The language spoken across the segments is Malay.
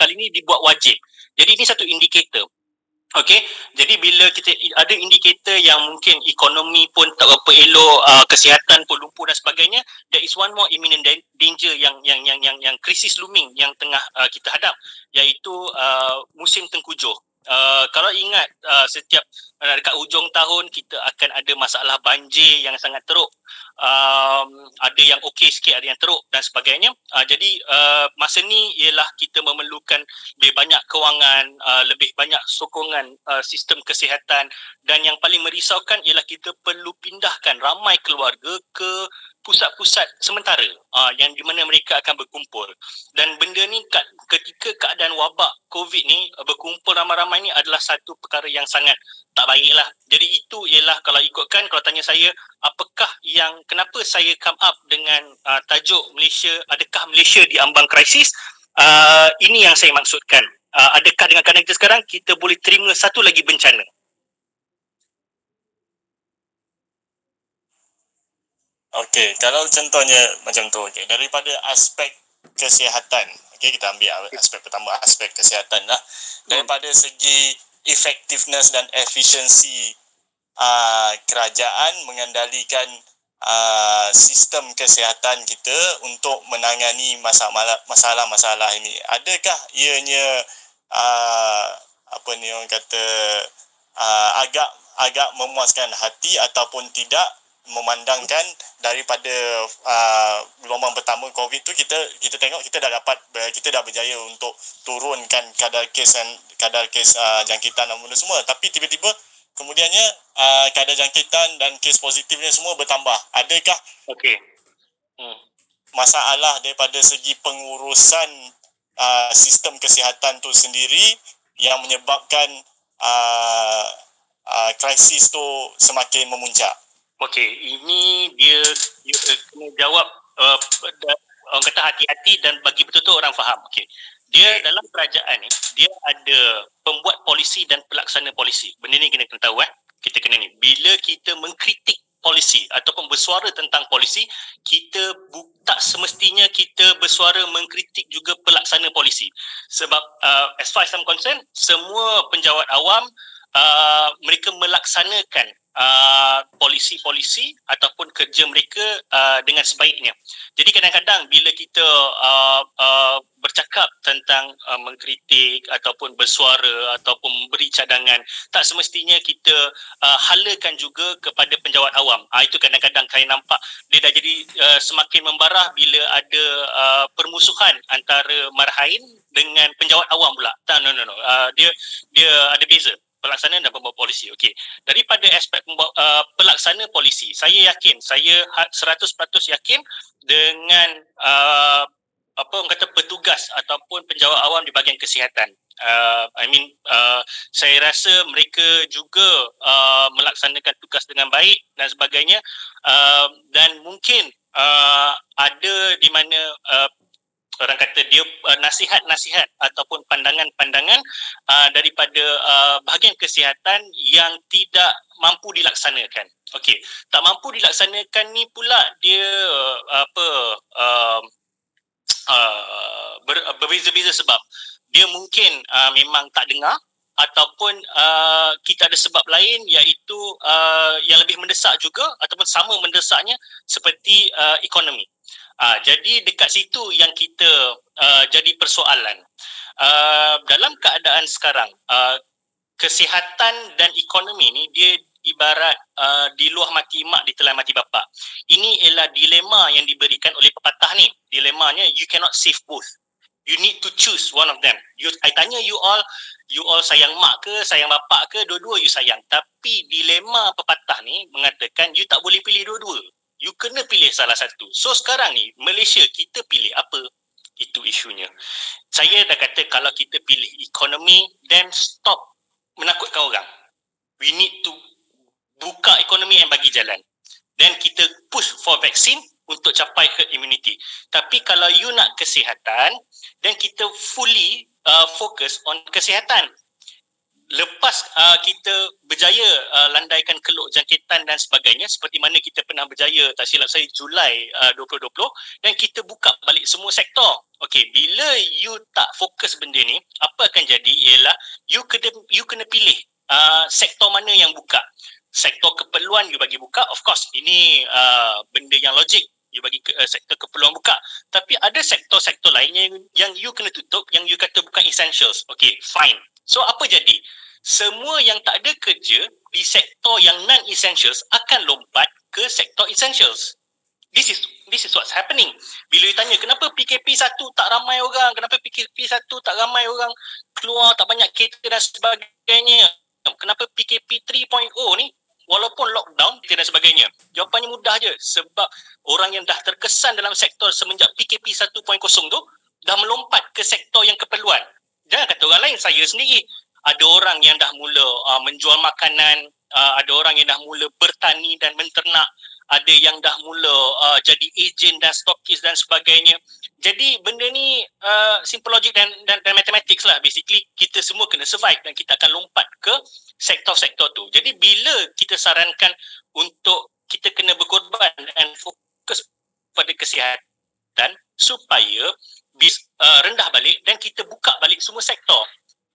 kali ini dibuat wajib. Jadi ini satu indikator. Okay, jadi bila kita ada indikator yang mungkin ekonomi pun tak berapa elok, uh, kesihatan pun lumpuh dan sebagainya, there is one more imminent danger yang yang yang yang yang krisis looming yang tengah uh, kita hadap, iaitu uh, musim tengkujuh. Uh, kalau ingat uh, setiap uh, dekat hujung tahun kita akan ada masalah banjir yang sangat teruk. Um, ada yang okey sikit ada yang teruk dan sebagainya. Uh, jadi uh, masa ni ialah kita memerlukan lebih banyak kewangan uh, lebih banyak sokongan uh, sistem kesihatan. Dan yang paling merisaukan ialah kita perlu pindahkan ramai keluarga ke pusat-pusat sementara uh, yang di mana mereka akan berkumpul. Dan benda ni kat, ketika keadaan wabak covid ni uh, berkumpul ramai-ramai ni adalah satu perkara yang sangat tak baik lah jadi itu ialah kalau ikutkan kalau tanya saya apakah yang kenapa saya come up dengan uh, tajuk Malaysia adakah Malaysia di ambang krisis? Uh, ini yang saya maksudkan. Uh, adakah dengan keadaan kita sekarang kita boleh terima satu lagi bencana Okey, kalau contohnya macam tu, okey, daripada aspek kesihatan, okey, kita ambil aspek pertama, aspek kesihatan lah. Daripada segi effectiveness dan efisiensi uh, kerajaan mengendalikan uh, sistem kesihatan kita untuk menangani masalah-masalah ini. Adakah ianya uh, apa ni orang kata uh, agak agak memuaskan hati ataupun tidak memandangkan daripada uh, gelombang pertama COVID tu kita kita tengok kita dah dapat kita dah berjaya untuk turunkan kadar kes dan kadar kes uh, jangkitan dan benda semua. Tapi tiba-tiba kemudiannya uh, kadar jangkitan dan kes positifnya semua bertambah. Adakah okey. Hmm. masalah daripada segi pengurusan uh, sistem kesihatan tu sendiri yang menyebabkan uh, uh, krisis tu semakin memuncak Okey, ini dia, dia uh, kena jawab uh, orang kata hati-hati dan bagi betul-betul orang faham. Okey. Dia okay. dalam kerajaan ni, dia ada pembuat polisi dan pelaksana polisi. Benda ni kena kena tahu eh. Kita kena ni. Bila kita mengkritik polisi ataupun bersuara tentang polisi, kita bu- tak semestinya kita bersuara mengkritik juga pelaksana polisi. Sebab uh, as far as I'm concerned, semua penjawat awam uh, mereka melaksanakan uh, polisi-polisi ataupun kerja mereka uh, dengan sebaiknya. Jadi kadang-kadang bila kita uh, uh, bercakap tentang uh, mengkritik ataupun bersuara ataupun memberi cadangan, tak semestinya kita uh, halakan juga kepada penjawat awam. Uh, itu kadang-kadang saya nampak dia dah jadi uh, semakin membarah bila ada uh, permusuhan antara marhain dengan penjawat awam pula. Tak, no, no, no. Uh, dia dia ada beza pelaksana dan pembawa polisi. Okey. Daripada aspek pembawa, uh, pelaksana polisi, saya yakin, saya 100% yakin dengan uh, apa orang kata petugas ataupun penjawat awam di bahagian kesihatan. Uh, I mean uh, saya rasa mereka juga uh, melaksanakan tugas dengan baik dan sebagainya uh, dan mungkin uh, ada di mana uh, orang kata dia uh, nasihat-nasihat ataupun pandangan-pandangan uh, daripada uh, bahagian kesihatan yang tidak mampu dilaksanakan. Okey, tak mampu dilaksanakan ni pula dia uh, apa uh, uh, ber, berbeza-beza sebab dia mungkin uh, memang tak dengar ataupun uh, kita ada sebab lain iaitu uh, yang lebih mendesak juga ataupun sama mendesaknya seperti uh, ekonomi. Uh, jadi dekat situ yang kita uh, jadi persoalan. Uh, dalam keadaan sekarang, uh, kesihatan dan ekonomi ni dia ibarat uh, di luar mati mak di telan mati bapa. Ini ialah dilema yang diberikan oleh pepatah ni. Dilemanya you cannot save both. You need to choose one of them. You, I tanya you all, you all sayang mak ke, sayang bapa ke, dua-dua you sayang. Tapi dilema pepatah ni mengatakan you tak boleh pilih dua-dua you kena pilih salah satu. So sekarang ni Malaysia kita pilih apa? Itu isunya. Saya dah kata kalau kita pilih ekonomi then stop menakutkan orang. We need to buka ekonomi yang bagi jalan. Then kita push for vaksin untuk capai herd immunity. Tapi kalau you nak kesihatan, then kita fully uh, focus on kesihatan. Lepas uh, kita berjaya uh, landaikan keluk jangkitan dan sebagainya seperti mana kita pernah berjaya tak silap saya Julai uh, 2020 dan kita buka balik semua sektor. Okey, bila you tak fokus benda ni, apa akan jadi ialah you kena you kena pilih uh, sektor mana yang buka. Sektor keperluan you bagi buka, of course ini uh, benda yang logik you bagi ke, uh, sektor keperluan buka. Tapi ada sektor-sektor lain yang, yang you kena tutup yang you kata bukan essentials. Okay fine. So apa jadi? Semua yang tak ada kerja di sektor yang non essentials akan lompat ke sektor essentials. This is this is what's happening. Bila you tanya kenapa PKP satu tak ramai orang? Kenapa PKP satu tak ramai orang keluar tak banyak kereta dan sebagainya? Kenapa PKP 3.0 ni walaupun lockdown dan sebagainya. Jawapannya mudah je sebab orang yang dah terkesan dalam sektor semenjak PKP 1.0 tu dah melompat ke sektor yang keperluan. Jangan kata orang lain, saya sendiri. Ada orang yang dah mula uh, menjual makanan, uh, ada orang yang dah mula bertani dan menternak, ada yang dah mula uh, jadi ejen dan stokis dan sebagainya. Jadi benda ni uh, simple logic dan, dan dan mathematics lah basically kita semua kena survive dan kita akan lompat ke sektor-sektor tu. Jadi bila kita sarankan untuk kita kena berkorban dan fokus pada kesihatan supaya bis, uh, rendah balik dan kita buka balik semua sektor.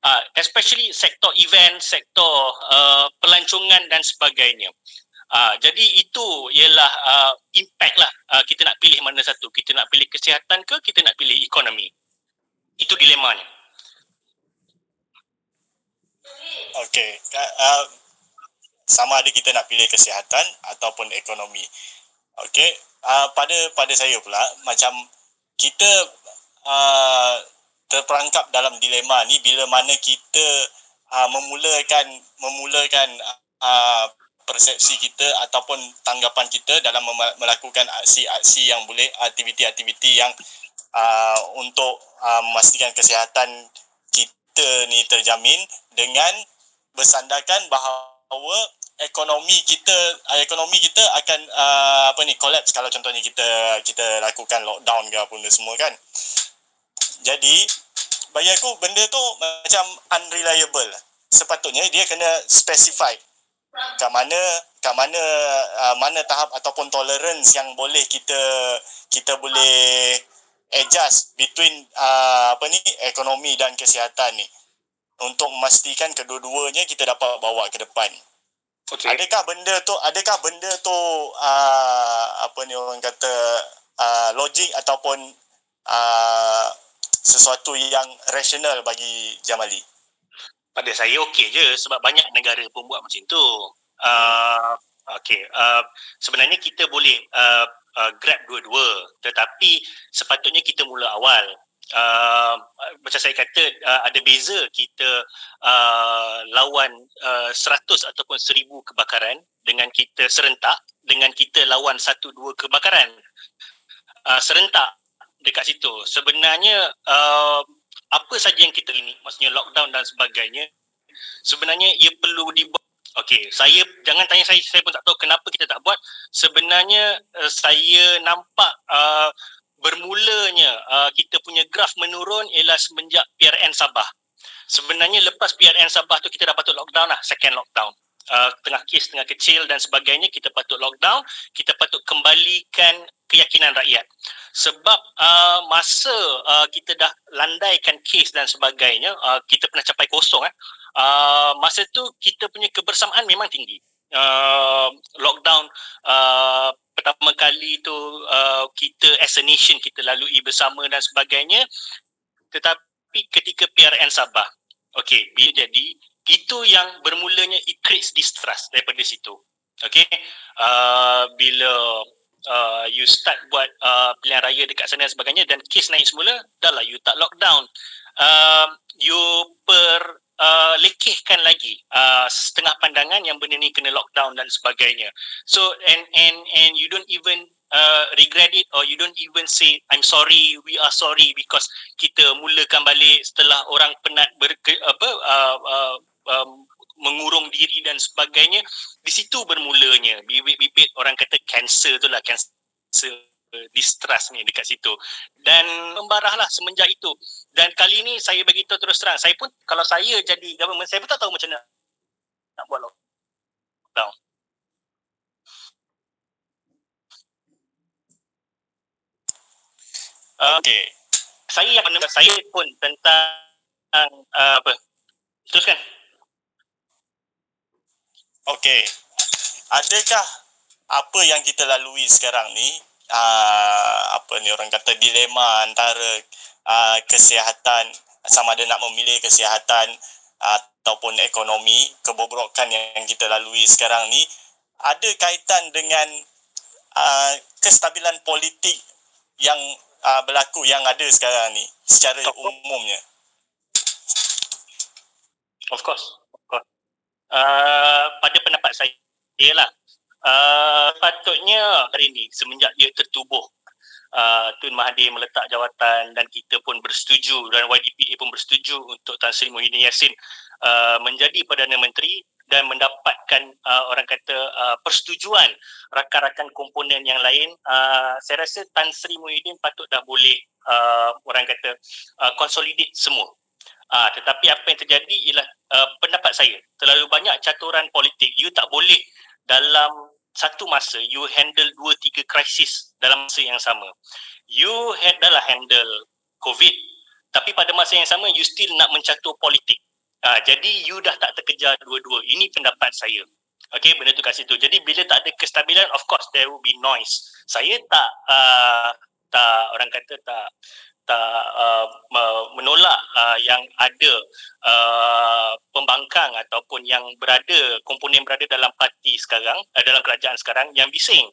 Uh, especially sektor event, sektor uh, pelancongan dan sebagainya. Uh, jadi itu ialah uh, impact lah uh, kita nak pilih mana satu. Kita nak pilih kesihatan ke kita nak pilih ekonomi. Itu dilemanya. Okay. Uh, sama ada kita nak pilih kesihatan ataupun ekonomi. Okay. Uh, pada pada saya pula macam kita uh, terperangkap dalam dilema ni bila mana kita uh, memulakan memulakan uh, persepsi kita ataupun tanggapan kita dalam melakukan aksi-aksi yang boleh aktiviti-aktiviti yang uh, untuk uh, memastikan kesihatan kita ni terjamin dengan bersandarkan bahawa ekonomi kita ekonomi kita akan uh, apa ni collapse kalau contohnya kita kita lakukan lockdown ke apa semua kan. Jadi bagi aku benda tu macam unreliable. Sepatutnya dia kena specify kat mana kat mana uh, mana tahap ataupun tolerance yang boleh kita kita boleh adjust between uh, apa ni ekonomi dan kesihatan ni untuk memastikan kedua-duanya kita dapat bawa ke depan. Okay. Adakah benda tu adakah benda tu uh, apa ni orang kata uh, logik ataupun uh, sesuatu yang rasional bagi Jamali? Pada saya okey je sebab banyak negara pun buat macam tu. Uh, okey, uh, sebenarnya kita boleh uh, uh, grab dua-dua tetapi sepatutnya kita mula awal. Uh, macam saya kata uh, ada beza kita uh, lawan uh, 100 ataupun 1000 kebakaran dengan kita serentak dengan kita lawan satu dua kebakaran uh, serentak dekat situ sebenarnya uh, apa saja yang kita ini maksudnya lockdown dan sebagainya sebenarnya ia perlu dibuat Okey, saya jangan tanya saya saya pun tak tahu kenapa kita tak buat. Sebenarnya uh, saya nampak uh, bermulanya uh, kita punya graf menurun ialah semenjak PRN Sabah. Sebenarnya lepas PRN Sabah tu kita dah patut lockdown lah, second lockdown. Uh, tengah kes tengah kecil dan sebagainya kita patut lockdown, kita patut kembalikan keyakinan rakyat. Sebab uh, masa uh, kita dah landaikan kes dan sebagainya uh, kita pernah capai kosong eh uh, masa tu kita punya kebersamaan memang tinggi. Uh, lockdown uh, pertama kali tu uh, kita as a nation kita lalui bersama dan sebagainya. Tetapi ketika PRN Sabah okey bila jadi itu yang bermulanya it creates distrust daripada situ. Okey uh, bila uh, you start buat uh, pilihan raya dekat sana dan sebagainya dan kes naik semula dah lah you tak lockdown uh, you per uh, lekehkan lagi uh, setengah pandangan yang benda ni kena lockdown dan sebagainya. So and and and you don't even uh, regret it or you don't even say I'm sorry we are sorry because kita mulakan balik setelah orang penat berke, apa uh, uh, um, mengurung diri dan sebagainya di situ bermulanya bibit-bibit orang kata cancer tu lah cancer distrust ni dekat situ dan membarahlah semenjak itu dan kali ni saya beritahu terus terang saya pun kalau saya jadi government saya pun tak tahu macam mana nak buat lockdown Uh, okay. Saya yang saya pun tentang uh, apa? Teruskan. Okay. Adakah apa yang kita lalui sekarang ni uh, apa ni orang kata dilema antara uh, kesihatan sama ada nak memilih kesihatan uh, ataupun ekonomi kebobrokan yang kita lalui sekarang ni ada kaitan dengan uh, kestabilan politik yang uh, berlaku yang ada sekarang ni secara umumnya? Of course. Uh, pada pendapat saya lah, uh, patutnya hari ini semenjak dia tertubuh uh, Tun Mahathir meletak jawatan dan kita pun bersetuju dan YDPA pun bersetuju untuk Tan Sri Muhyiddin Yassin uh, menjadi Perdana Menteri dan mendapatkan uh, orang kata uh, persetujuan rakan-rakan komponen yang lain. Uh, saya rasa Tan Sri Muhyiddin patut dah boleh uh, orang kata uh, consolidate semua. Uh, tetapi apa yang terjadi ialah uh, pendapat saya terlalu banyak caturan politik you tak boleh dalam satu masa you handle dua tiga krisis dalam masa yang sama you adalah handle covid tapi pada masa yang sama you still nak mencatur politik Ha, jadi you dah tak terkejar dua-dua. Ini pendapat saya. Okay, benda tu kat situ. Jadi bila tak ada kestabilan, of course there will be noise. Saya tak, uh, tak orang kata tak tak uh, menolak uh, yang ada uh, pembangkang ataupun yang berada komponen berada dalam parti sekarang uh, dalam kerajaan sekarang yang bising.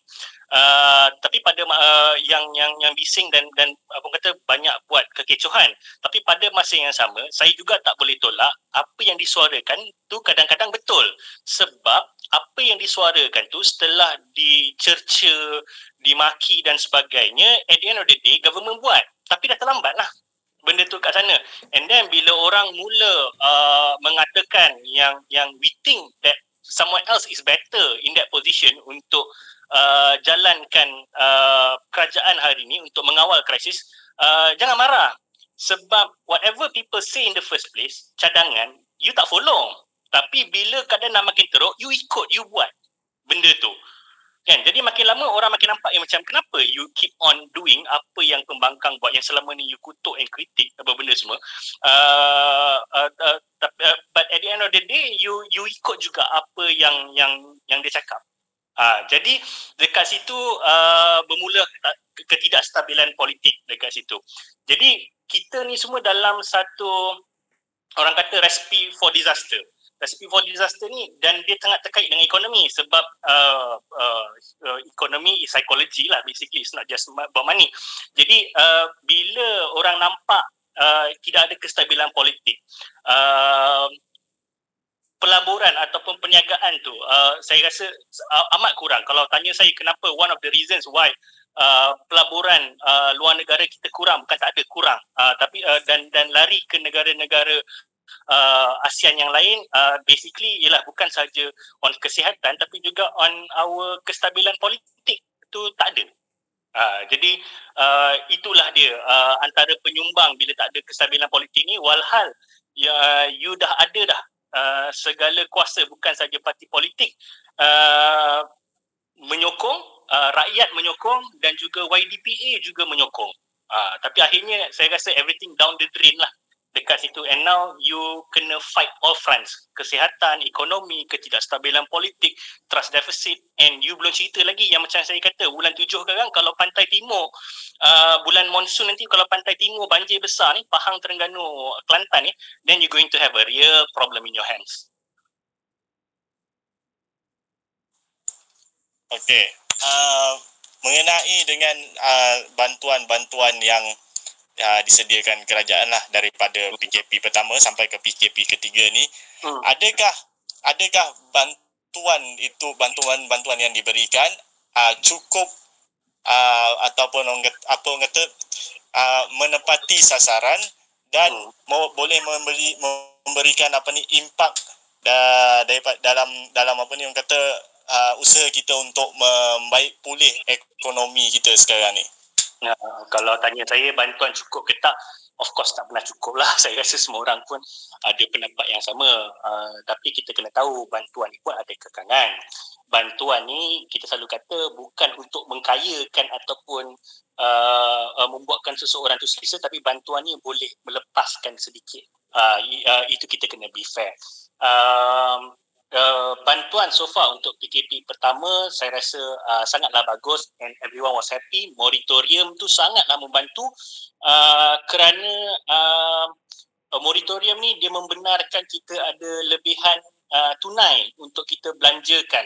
Uh, tapi pada uh, yang yang yang bising dan dan apa kata banyak buat kekecohan. Tapi pada masa yang sama saya juga tak boleh tolak apa yang disuarakan tu kadang-kadang betul. Sebab apa yang disuarakan tu setelah dicerca dimaki dan sebagainya at the end of the day government buat tapi dah terlambat lah benda tu kat sana and then bila orang mula uh, mengatakan yang yang we think that someone else is better in that position untuk uh, jalankan uh, kerajaan hari ini untuk mengawal krisis, uh, jangan marah. Sebab whatever people say in the first place, cadangan, you tak follow. Tapi bila keadaan nak makin teruk, you ikut, you buat benda tu. Kan? Jadi makin lama orang makin nampak yang macam kenapa you keep on doing apa yang pembangkang buat yang selama ni you kutuk and kritik apa benda semua. Uh, uh, uh, uh, but at the end of the day you you ikut juga apa yang yang yang dia cakap. Ha, jadi dekat situ uh, bermula ketidakstabilan politik dekat situ. Jadi kita ni semua dalam satu orang kata recipe for disaster. Recipe for disaster ni dan dia sangat terkait dengan ekonomi sebab uh, uh, uh, ekonomi is psychology lah basically. It's not just about money. Jadi uh, bila orang nampak uh, tidak ada kestabilan politik uh, pelaburan ataupun perniagaan tu uh, saya rasa uh, amat kurang. Kalau tanya saya kenapa one of the reasons why uh, pelaburan uh, luar negara kita kurang bukan tak ada kurang. Uh, tapi uh, dan dan lari ke negara-negara uh, ASEAN yang lain uh, basically ialah bukan saja on kesihatan tapi juga on our kestabilan politik tu tak ada. Uh, jadi uh, itulah dia uh, antara penyumbang bila tak ada kestabilan politik ni walhal ya you dah ada dah uh, segala kuasa bukan saja parti politik uh, menyokong uh, rakyat menyokong dan juga YDPA juga menyokong. Uh, tapi akhirnya saya rasa everything down the drain lah dekat situ. And now you kena fight all fronts. Kesihatan, ekonomi, ketidakstabilan politik trust deficit. And you belum cerita lagi yang macam saya kata bulan tujuh sekarang kalau pantai timur uh, bulan monsun nanti kalau pantai timur banjir besar ni Pahang, Terengganu, Kelantan ni then you going to have a real problem in your hands. Okay. Uh, mengenai dengan uh, bantuan-bantuan yang uh, disediakan kerajaan lah daripada PKP pertama sampai ke PKP ketiga ni hmm. adakah adakah bantuan itu bantuan-bantuan yang diberikan uh, cukup uh, ataupun apa orang kata uh, menepati sasaran dan hmm. boleh memberi memberikan apa ni impak da, daripada dalam dalam apa ni orang kata uh, usaha kita untuk membaik pulih ekonomi kita sekarang ni Ya, kalau tanya saya bantuan cukup ke tak, of course tak pernah cukup lah. Saya rasa semua orang pun ada pendapat yang sama. Uh, tapi kita kena tahu bantuan ni pun ada kekangan. Bantuan ni kita selalu kata bukan untuk mengkayakan ataupun uh, uh, membuatkan seseorang tu selesa tapi bantuan ni boleh melepaskan sedikit. Uh, uh, itu kita kena be fair. Um, uh, bantuan so far untuk PKP pertama saya rasa uh, sangatlah bagus and everyone was happy. Moratorium tu sangatlah membantu uh, kerana uh, moratorium ni dia membenarkan kita ada lebihan uh, tunai untuk kita belanjakan.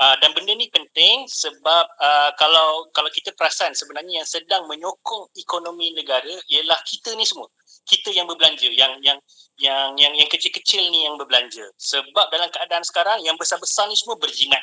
Uh, dan benda ni penting sebab uh, kalau kalau kita perasan sebenarnya yang sedang menyokong ekonomi negara ialah kita ni semua kita yang berbelanja yang yang yang yang yang kecil-kecil ni yang berbelanja. Sebab dalam keadaan sekarang yang besar-besar ni semua berjimat.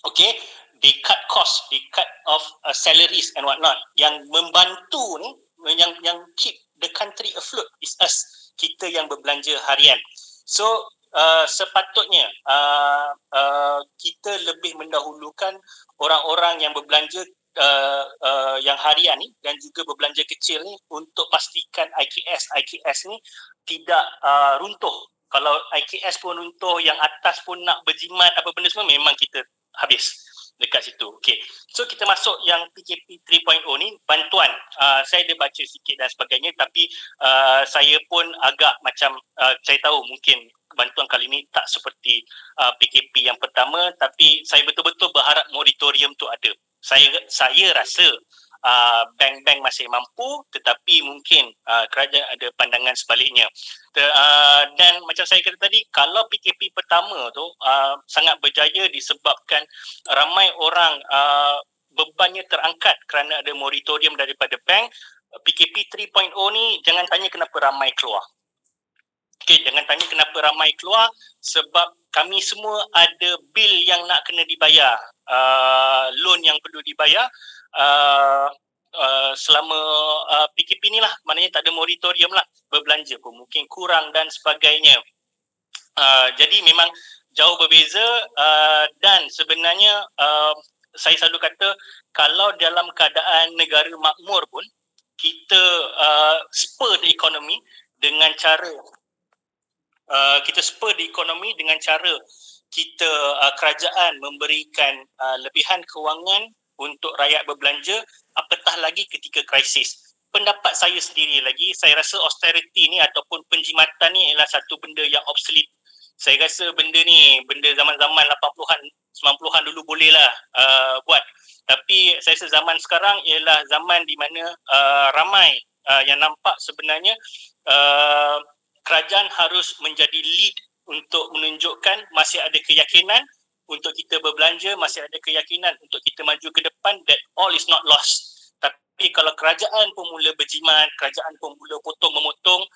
Okay they cut cost they cut off uh, salaries and what not yang membantu ni yang yang keep the country afloat is us. Kita yang berbelanja harian. So uh, sepatutnya uh, uh, kita lebih mendahulukan orang-orang yang berbelanja uh, uh, yang harian ni dan juga berbelanja kecil ni untuk pastikan IKS IKS ni tidak uh, runtuh. Kalau IKS pun runtuh, yang atas pun nak berjimat apa benda semua memang kita habis dekat situ. Okay. So kita masuk yang PKP 3.0 ni bantuan. Uh, saya dah baca sikit dan sebagainya tapi uh, saya pun agak macam uh, saya tahu mungkin bantuan kali ini tak seperti uh, PKP yang pertama tapi saya betul-betul berharap moratorium tu ada. Saya saya rasa uh, bank-bank masih mampu tetapi mungkin uh, kerajaan ada pandangan sebaliknya. The, uh, dan macam saya kata tadi kalau PKP pertama tu uh, sangat berjaya disebabkan ramai orang uh, bebannya terangkat kerana ada moratorium daripada bank PKP 3.0 ni jangan tanya kenapa ramai keluar. Okay, jangan tanya kenapa ramai keluar sebab kami semua ada bil yang nak kena dibayar, uh, loan yang perlu dibayar uh, uh, selama uh, PKP ni lah, maknanya tak ada moratorium lah, berbelanja pun mungkin kurang dan sebagainya. Uh, jadi memang jauh berbeza uh, dan sebenarnya uh, saya selalu kata kalau dalam keadaan negara makmur pun kita uh, spur the economy dengan cara uh, kita spur di ekonomi dengan cara kita uh, kerajaan memberikan uh, lebihan kewangan untuk rakyat berbelanja apatah lagi ketika krisis. Pendapat saya sendiri lagi saya rasa austerity ni ataupun penjimatan ni ialah satu benda yang obsolete. Saya rasa benda ni benda zaman-zaman 80-an 90-an dulu boleh lah uh, buat. Tapi saya rasa zaman sekarang ialah zaman di mana uh, ramai uh, yang nampak sebenarnya uh, kerajaan harus menjadi lead untuk menunjukkan masih ada keyakinan untuk kita berbelanja, masih ada keyakinan untuk kita maju ke depan that all is not lost. Tapi kalau kerajaan pun mula berjimat, kerajaan pun mula potong memotong,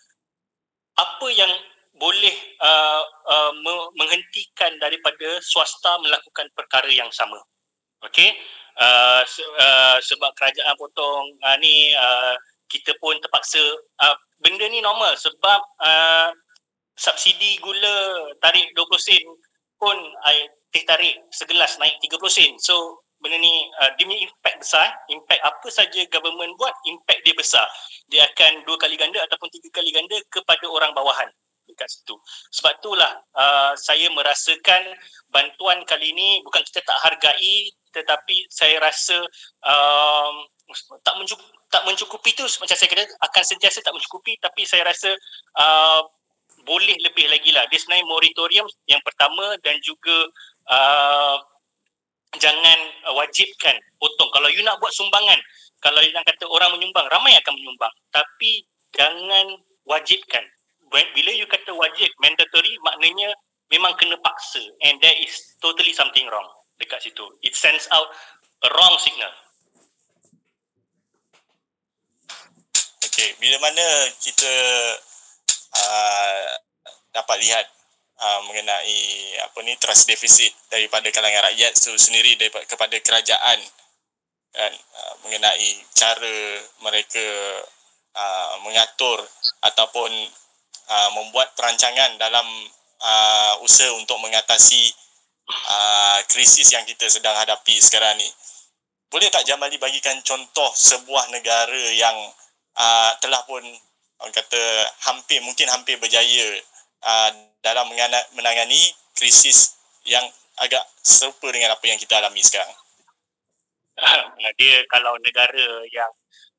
apa yang boleh uh, uh, menghentikan daripada swasta melakukan perkara yang sama? Okay? Uh, se- uh, sebab kerajaan potong uh, ni uh, kita pun terpaksa uh, benda ni normal sebab uh, subsidi gula tarik 20 sen pun I teh tarik segelas naik 30 sen. So benda ni uh, dia punya impact besar. Impact apa saja government buat, impact dia besar. Dia akan dua kali ganda ataupun tiga kali ganda kepada orang bawahan dekat situ. Sebab itulah uh, saya merasakan bantuan kali ini bukan kita tak hargai tetapi saya rasa um, tak mencukupi tak mencukupi tu macam saya kata akan sentiasa tak mencukupi tapi saya rasa uh, boleh lebih lagi lah. Dia sebenarnya moratorium yang pertama dan juga uh, jangan uh, wajibkan potong. Kalau you nak buat sumbangan kalau you nak kata orang menyumbang ramai akan menyumbang. Tapi jangan wajibkan. Bila you kata wajib mandatory maknanya memang kena paksa. And there is totally something wrong dekat situ. It sends out a wrong signal Okay, bila mana kita uh, dapat lihat uh, mengenai apa ni trust deficit daripada kalangan rakyat itu sendiri daripada kepada kerajaan dan uh, mengenai cara mereka uh, mengatur ataupun uh, membuat perancangan dalam uh, usaha untuk mengatasi uh, krisis yang kita sedang hadapi sekarang ni. Boleh tak Jamali bagikan contoh sebuah negara yang uh, telah pun orang kata hampir mungkin hampir berjaya uh, dalam menangani krisis yang agak serupa dengan apa yang kita alami sekarang. Dia kalau negara yang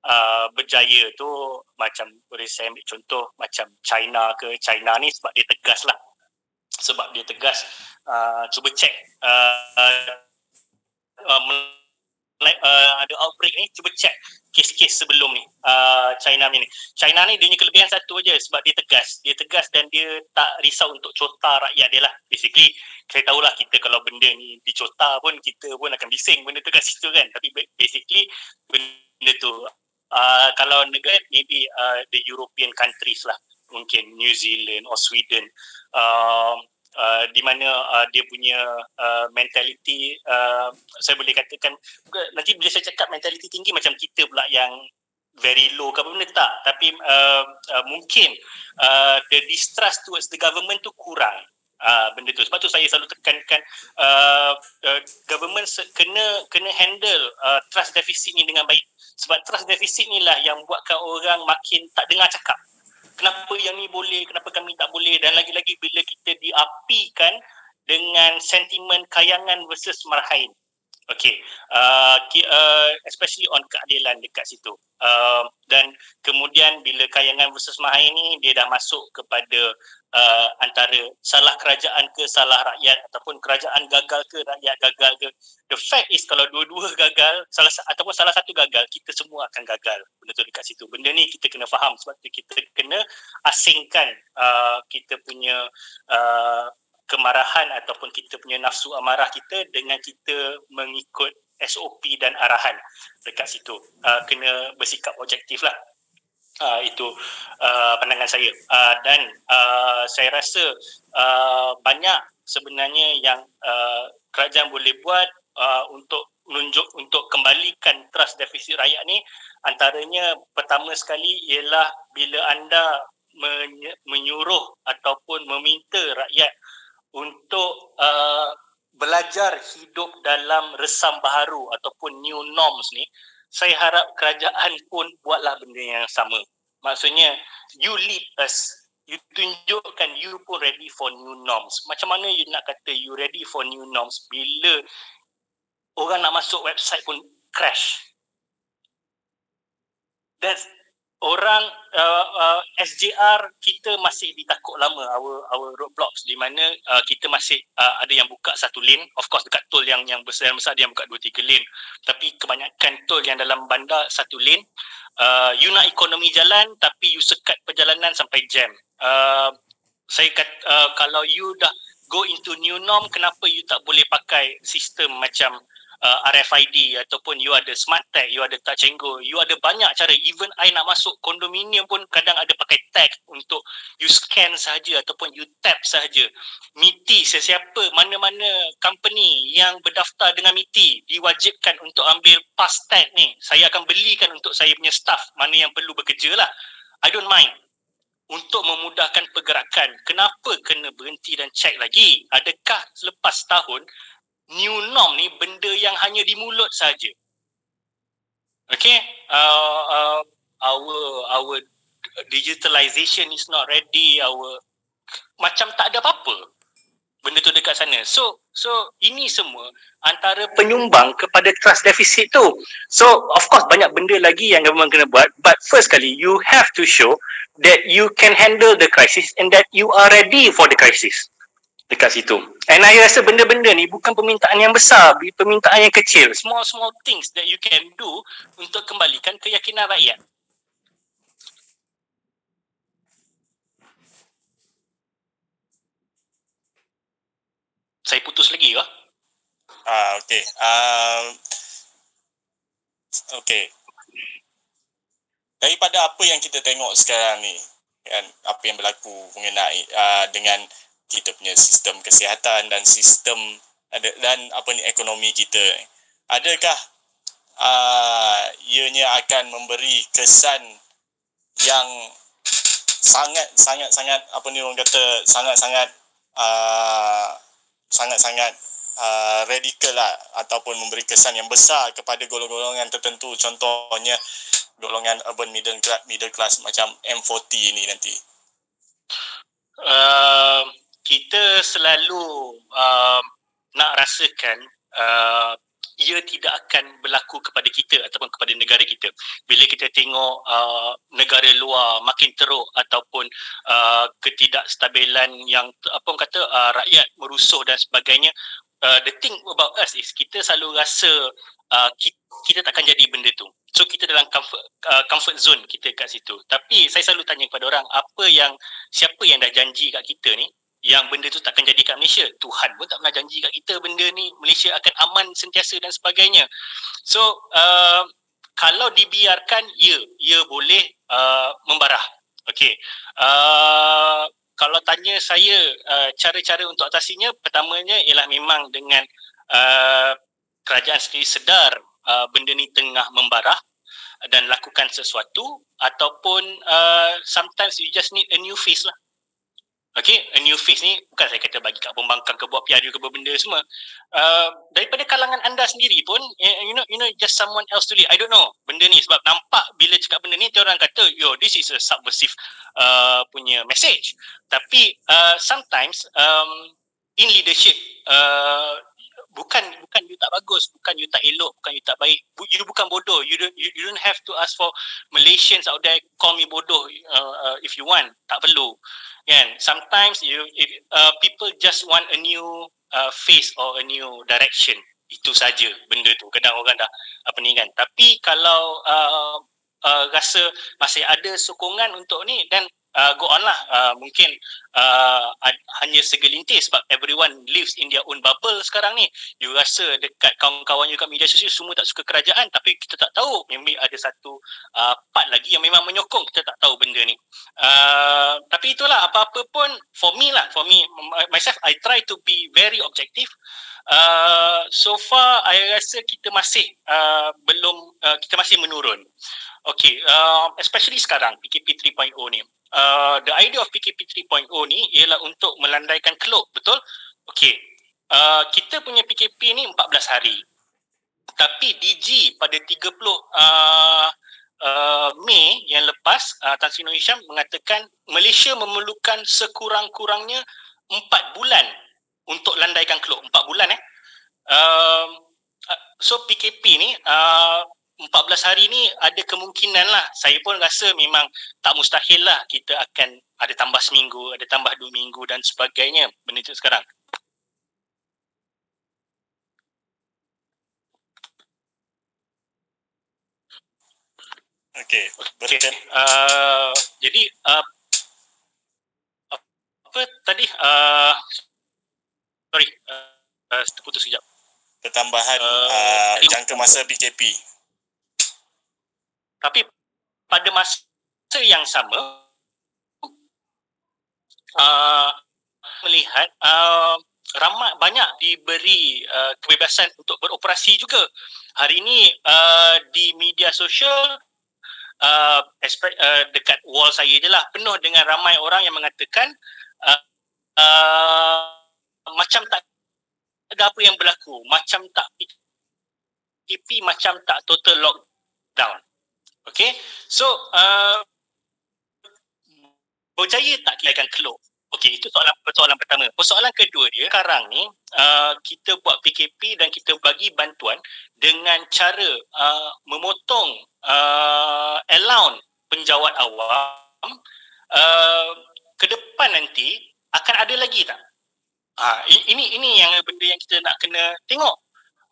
uh, berjaya tu macam boleh saya ambil contoh macam China ke China ni sebab dia tegas lah sebab dia tegas uh, cuba cek uh, uh, uh, ada outbreak ni cuba cek kes-kes sebelum ni uh, China ni. China ni dia punya kelebihan satu aja sebab dia tegas. Dia tegas dan dia tak risau untuk cota rakyat dia lah. Basically saya tahulah kita kalau benda ni dicota pun kita pun akan bising benda tu kat situ kan. Tapi basically benda tu uh, kalau negara maybe uh, the European countries lah. Mungkin New Zealand or Sweden. Uh, Uh, di mana uh, dia punya uh, mentality uh, saya boleh katakan nanti bila saya cakap mentality tinggi macam kita pula yang very low ke benda tak. Tapi uh, uh, mungkin uh, the distrust towards the government tu kurang uh, benda tu. Sebab tu saya selalu tekankan uh, uh, government kena kena handle uh, trust deficit ni dengan baik. Sebab trust deficit ni lah yang buatkan orang makin tak dengar cakap kenapa yang ni boleh, kenapa kami tak boleh dan lagi-lagi bila kita diapikan dengan sentimen kayangan versus marhain. Okay, uh, uh, especially on keadilan dekat situ. Uh, dan kemudian bila kayangan versus marhain ni dia dah masuk kepada uh, antara salah kerajaan ke salah rakyat ataupun kerajaan gagal ke rakyat gagal ke. The fact is kalau dua-dua gagal salah ataupun salah satu gagal kita semua akan gagal. Benda tu dekat situ. Benda ni kita kena faham sebab tu kita kena asingkan uh, kita punya uh, kemarahan ataupun kita punya nafsu amarah kita dengan kita mengikut SOP dan arahan dekat situ. Uh, kena bersikap objektif lah. Uh, itu uh, pandangan saya. Uh, dan uh, saya rasa uh, banyak sebenarnya yang uh, kerajaan boleh buat uh, untuk menunjuk untuk kembalikan trust defisit rakyat ni. Antaranya pertama sekali ialah bila anda menyuruh ataupun meminta rakyat untuk uh, belajar hidup dalam resam baharu ataupun new norms ni saya harap kerajaan pun buatlah benda yang sama. Maksudnya, you lead us. You tunjukkan you pun ready for new norms. Macam mana you nak kata you ready for new norms bila orang nak masuk website pun crash. That's orang uh, uh, SJR kita masih ditakut lama. Our our roadblocks di mana uh, kita masih uh, ada yang buka satu lane. Of course dekat tol yang yang besar besar dia buka dua tiga lane. Tapi kebanyakan tol yang dalam bandar satu lane uh, you nak ekonomi jalan tapi you sekat perjalanan sampai jam. Uh, saya kata uh, kalau you dah go into new norm kenapa you tak boleh pakai sistem macam uh, RFID ataupun you ada smart tag, you ada touch and go, you ada banyak cara. Even I nak masuk kondominium pun kadang ada pakai tag untuk you scan saja ataupun you tap saja. MITI sesiapa mana-mana company yang berdaftar dengan MITI diwajibkan untuk ambil pass tag ni. Saya akan belikan untuk saya punya staff mana yang perlu bekerja lah. I don't mind untuk memudahkan pergerakan. Kenapa kena berhenti dan check lagi? Adakah selepas tahun new norm ni benda yang hanya di mulut saja. Okay, uh, uh, our our digitalization is not ready. Our macam tak ada apa-apa benda tu dekat sana. So so ini semua antara penyumbang kepada trust deficit tu. So of course banyak benda lagi yang government kena buat. But first kali you have to show that you can handle the crisis and that you are ready for the crisis dekat situ. And I rasa benda-benda ni bukan permintaan yang besar, permintaan yang kecil. Small small things that you can do untuk kembalikan keyakinan rakyat. Saya putus lagi ke? Ah, okay. Um, okay. Daripada apa yang kita tengok sekarang ni, kan, apa yang berlaku mengenai uh, dengan kita punya sistem kesihatan dan sistem dan apa ni ekonomi kita adakah uh, ianya akan memberi kesan yang sangat sangat sangat apa ni orang kata sangat sangat uh, sangat sangat uh, radikal lah ataupun memberi kesan yang besar kepada golongan-golongan tertentu contohnya golongan urban middle class, middle class macam M40 ni nanti? Uh, kita selalu uh, nak rasakan uh, ia tidak akan berlaku kepada kita ataupun kepada negara kita. Bila kita tengok uh, negara luar makin teruk ataupun uh, ketidakstabilan yang apa orang kata uh, rakyat merusuh dan sebagainya, uh, the thing about us is kita selalu rasa uh, kita, kita takkan jadi benda tu. So kita dalam comfort uh, comfort zone kita kat situ. Tapi saya selalu tanya kepada orang apa yang siapa yang dah janji kat kita ni yang benda tu takkan jadi kat Malaysia. Tuhan pun tak pernah janji kat kita benda ni Malaysia akan aman sentiasa dan sebagainya. So uh, kalau dibiarkan ya, ia boleh uh, membarah. Okey. Uh, kalau tanya saya uh, cara-cara untuk atasinya pertamanya ialah memang dengan uh, kerajaan sendiri sedar uh, benda ni tengah membarah dan lakukan sesuatu ataupun uh, sometimes you just need a new face lah Okay, a new face ni bukan saya kata bagi kat pembangkang ke buat PR ke benda semua. Uh, daripada kalangan anda sendiri pun, eh, you know, you know, just someone else to lead. I don't know benda ni sebab nampak bila cakap benda ni, orang kata, yo, this is a subversive uh, punya message. Tapi uh, sometimes um, in leadership, uh, bukan bukan you tak bagus, bukan you tak elok, bukan you tak baik. You bukan bodoh. You don't you, you don't have to ask for Malaysians out there call me bodoh uh, uh, if you want. Tak perlu kan sometimes you if, uh, people just want a new uh, face or a new direction itu saja benda tu kadang orang dah apa ni kan tapi kalau uh, uh, rasa masih ada sokongan untuk ni dan uh, go on lah. Uh, mungkin uh, hanya segelintir sebab everyone lives in their own bubble sekarang ni. You rasa dekat kawan-kawan you kat media sosial semua tak suka kerajaan tapi kita tak tahu maybe ada satu uh, part lagi yang memang menyokong kita tak tahu benda ni. Uh, tapi itulah apa-apa pun for me lah for me myself I try to be very objective. Uh, so far, I rasa kita masih uh, belum, uh, kita masih menurun. Okay, uh, especially sekarang, PKP 3.0 ni uh, the idea of PKP 3.0 ni ialah untuk melandaikan kelop, betul? Okey. Uh, kita punya PKP ni 14 hari. Tapi DG pada 30 uh, uh, Mei yang lepas uh, Tan Sri Hisham mengatakan Malaysia memerlukan sekurang-kurangnya 4 bulan untuk landaikan kelop. 4 bulan eh. Uh, so PKP ni uh, 14 hari ni ada kemungkinan lah saya pun rasa memang tak mustahil lah kita akan ada tambah seminggu, ada tambah dua minggu dan sebagainya benda itu sekarang. Okay, okay. Uh, jadi uh, apa tadi? Uh, sorry, uh, uh, terputus sekejap. Pertambahan uh, uh, jangka masa PKP tapi pada masa yang sama uh, melihat uh, ramai banyak diberi uh, kebebasan untuk beroperasi juga. Hari ini uh, di media sosial uh, uh, dekat wall saya je lah penuh dengan ramai orang yang mengatakan uh, uh, macam tak ada apa yang berlaku macam tak PKP macam tak total lockdown Okay, so uh, berjaya tak kita akan keluar? Okay, itu soalan persoalan pertama. Persoalan kedua dia, sekarang ni uh, kita buat PKP dan kita bagi bantuan dengan cara uh, memotong uh, allowance penjawat awam uh, ke depan nanti akan ada lagi tak? Uh, ini ini yang benda yang kita nak kena tengok.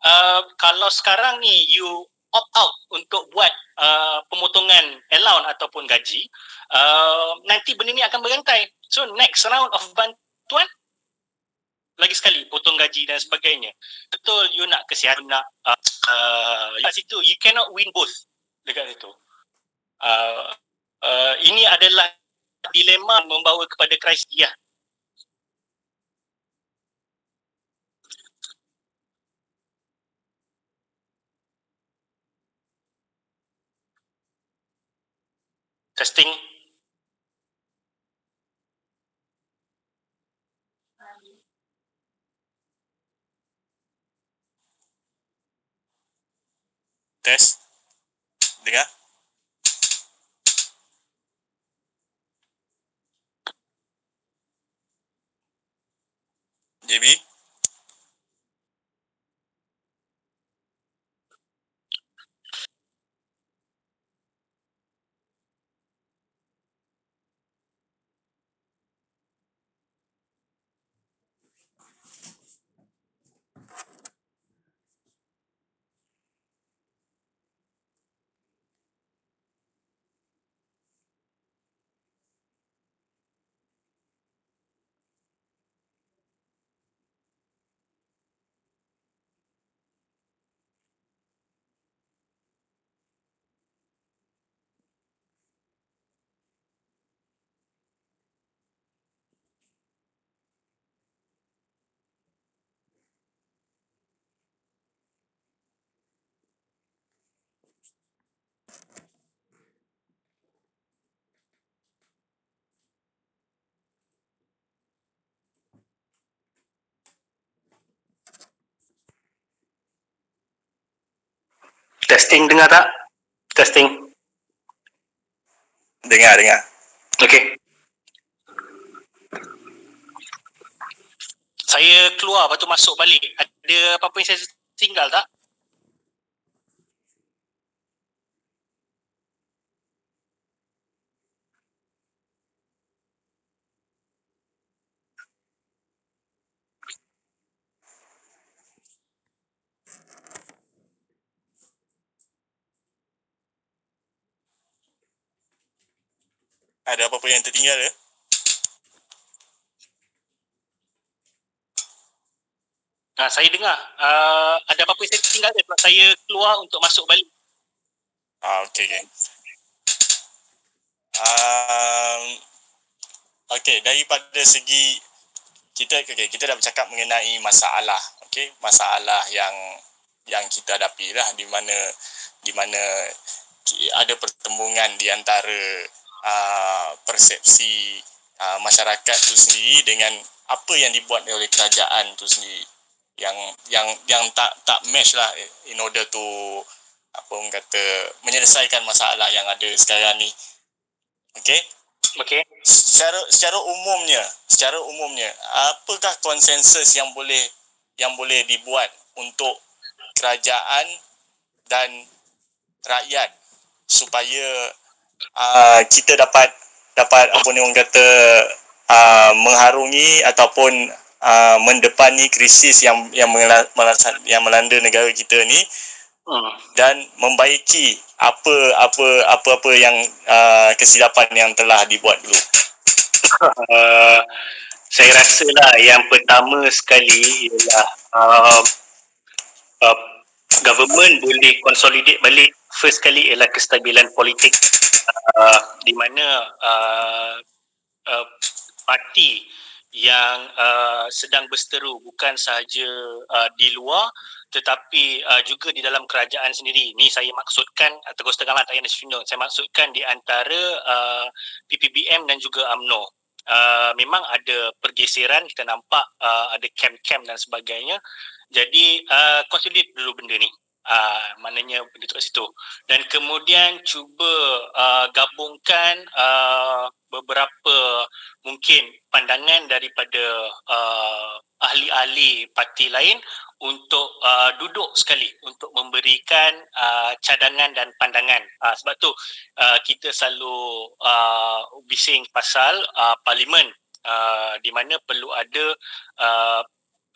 Uh, kalau sekarang ni you opt out untuk buat uh, pemotongan allowance ataupun gaji, uh, nanti benda ni akan berantai. So next round of bantuan, lagi sekali potong gaji dan sebagainya. Betul you nak kesihatan, nak uh, uh, kat situ, you cannot win both dekat situ. Uh, uh, ini adalah dilema membawa kepada krisis. Ya, testing. Test. Dengar. JB. JB. Testing dengar tak? Testing. dengar dengar Okey. Saya keluar lepas tu masuk balik. Ada apa-apa yang saya tinggal tak? Ada apa-apa yang tertinggal ya Ha, saya dengar. Uh, ada apa-apa yang saya tinggal ke sebab saya keluar untuk masuk balik. ah okey okey um, okey daripada segi kita okey kita dah bercakap mengenai masalah okey masalah yang yang kita hadapi lah di mana di mana ada pertembungan di antara uh, persepsi uh, masyarakat tu sendiri dengan apa yang dibuat oleh kerajaan tu sendiri yang yang yang tak tak match lah in order to apa orang kata menyelesaikan masalah yang ada sekarang ni. Okey. Okey. Secara secara umumnya, secara umumnya, apakah konsensus yang boleh yang boleh dibuat untuk kerajaan dan rakyat supaya uh, kita dapat dapat apa ni orang kata uh, mengharungi ataupun uh, mendepani krisis yang yang melasan- yang melanda negara kita ni Hmm. dan membaiki apa apa apa-apa yang uh, kesilapan yang telah dibuat dulu. Uh, saya rasa lah yang pertama sekali ialah uh, uh, government boleh consolidate balik first sekali ialah kestabilan politik uh, di mana uh, uh, parti yang uh, sedang berseteru bukan sahaja uh, di luar tetapi uh, juga di dalam kerajaan sendiri. Ni saya maksudkan lah tak payah nasional. Saya maksudkan di antara uh, PPBM dan juga UMNO. Uh, memang ada pergeseran kita nampak uh, ada camp-camp dan sebagainya. Jadi uh, consolidate dulu benda ni. Uh, maknanya benda tu kat situ. Dan kemudian cuba uh, gabungkan uh, beberapa mungkin pandangan daripada uh, ahli-ahli parti lain untuk uh, duduk sekali untuk memberikan uh, cadangan dan pandangan. Uh, sebab tu uh, kita selalu uh, bising pasal uh, parlimen uh, di mana perlu ada uh,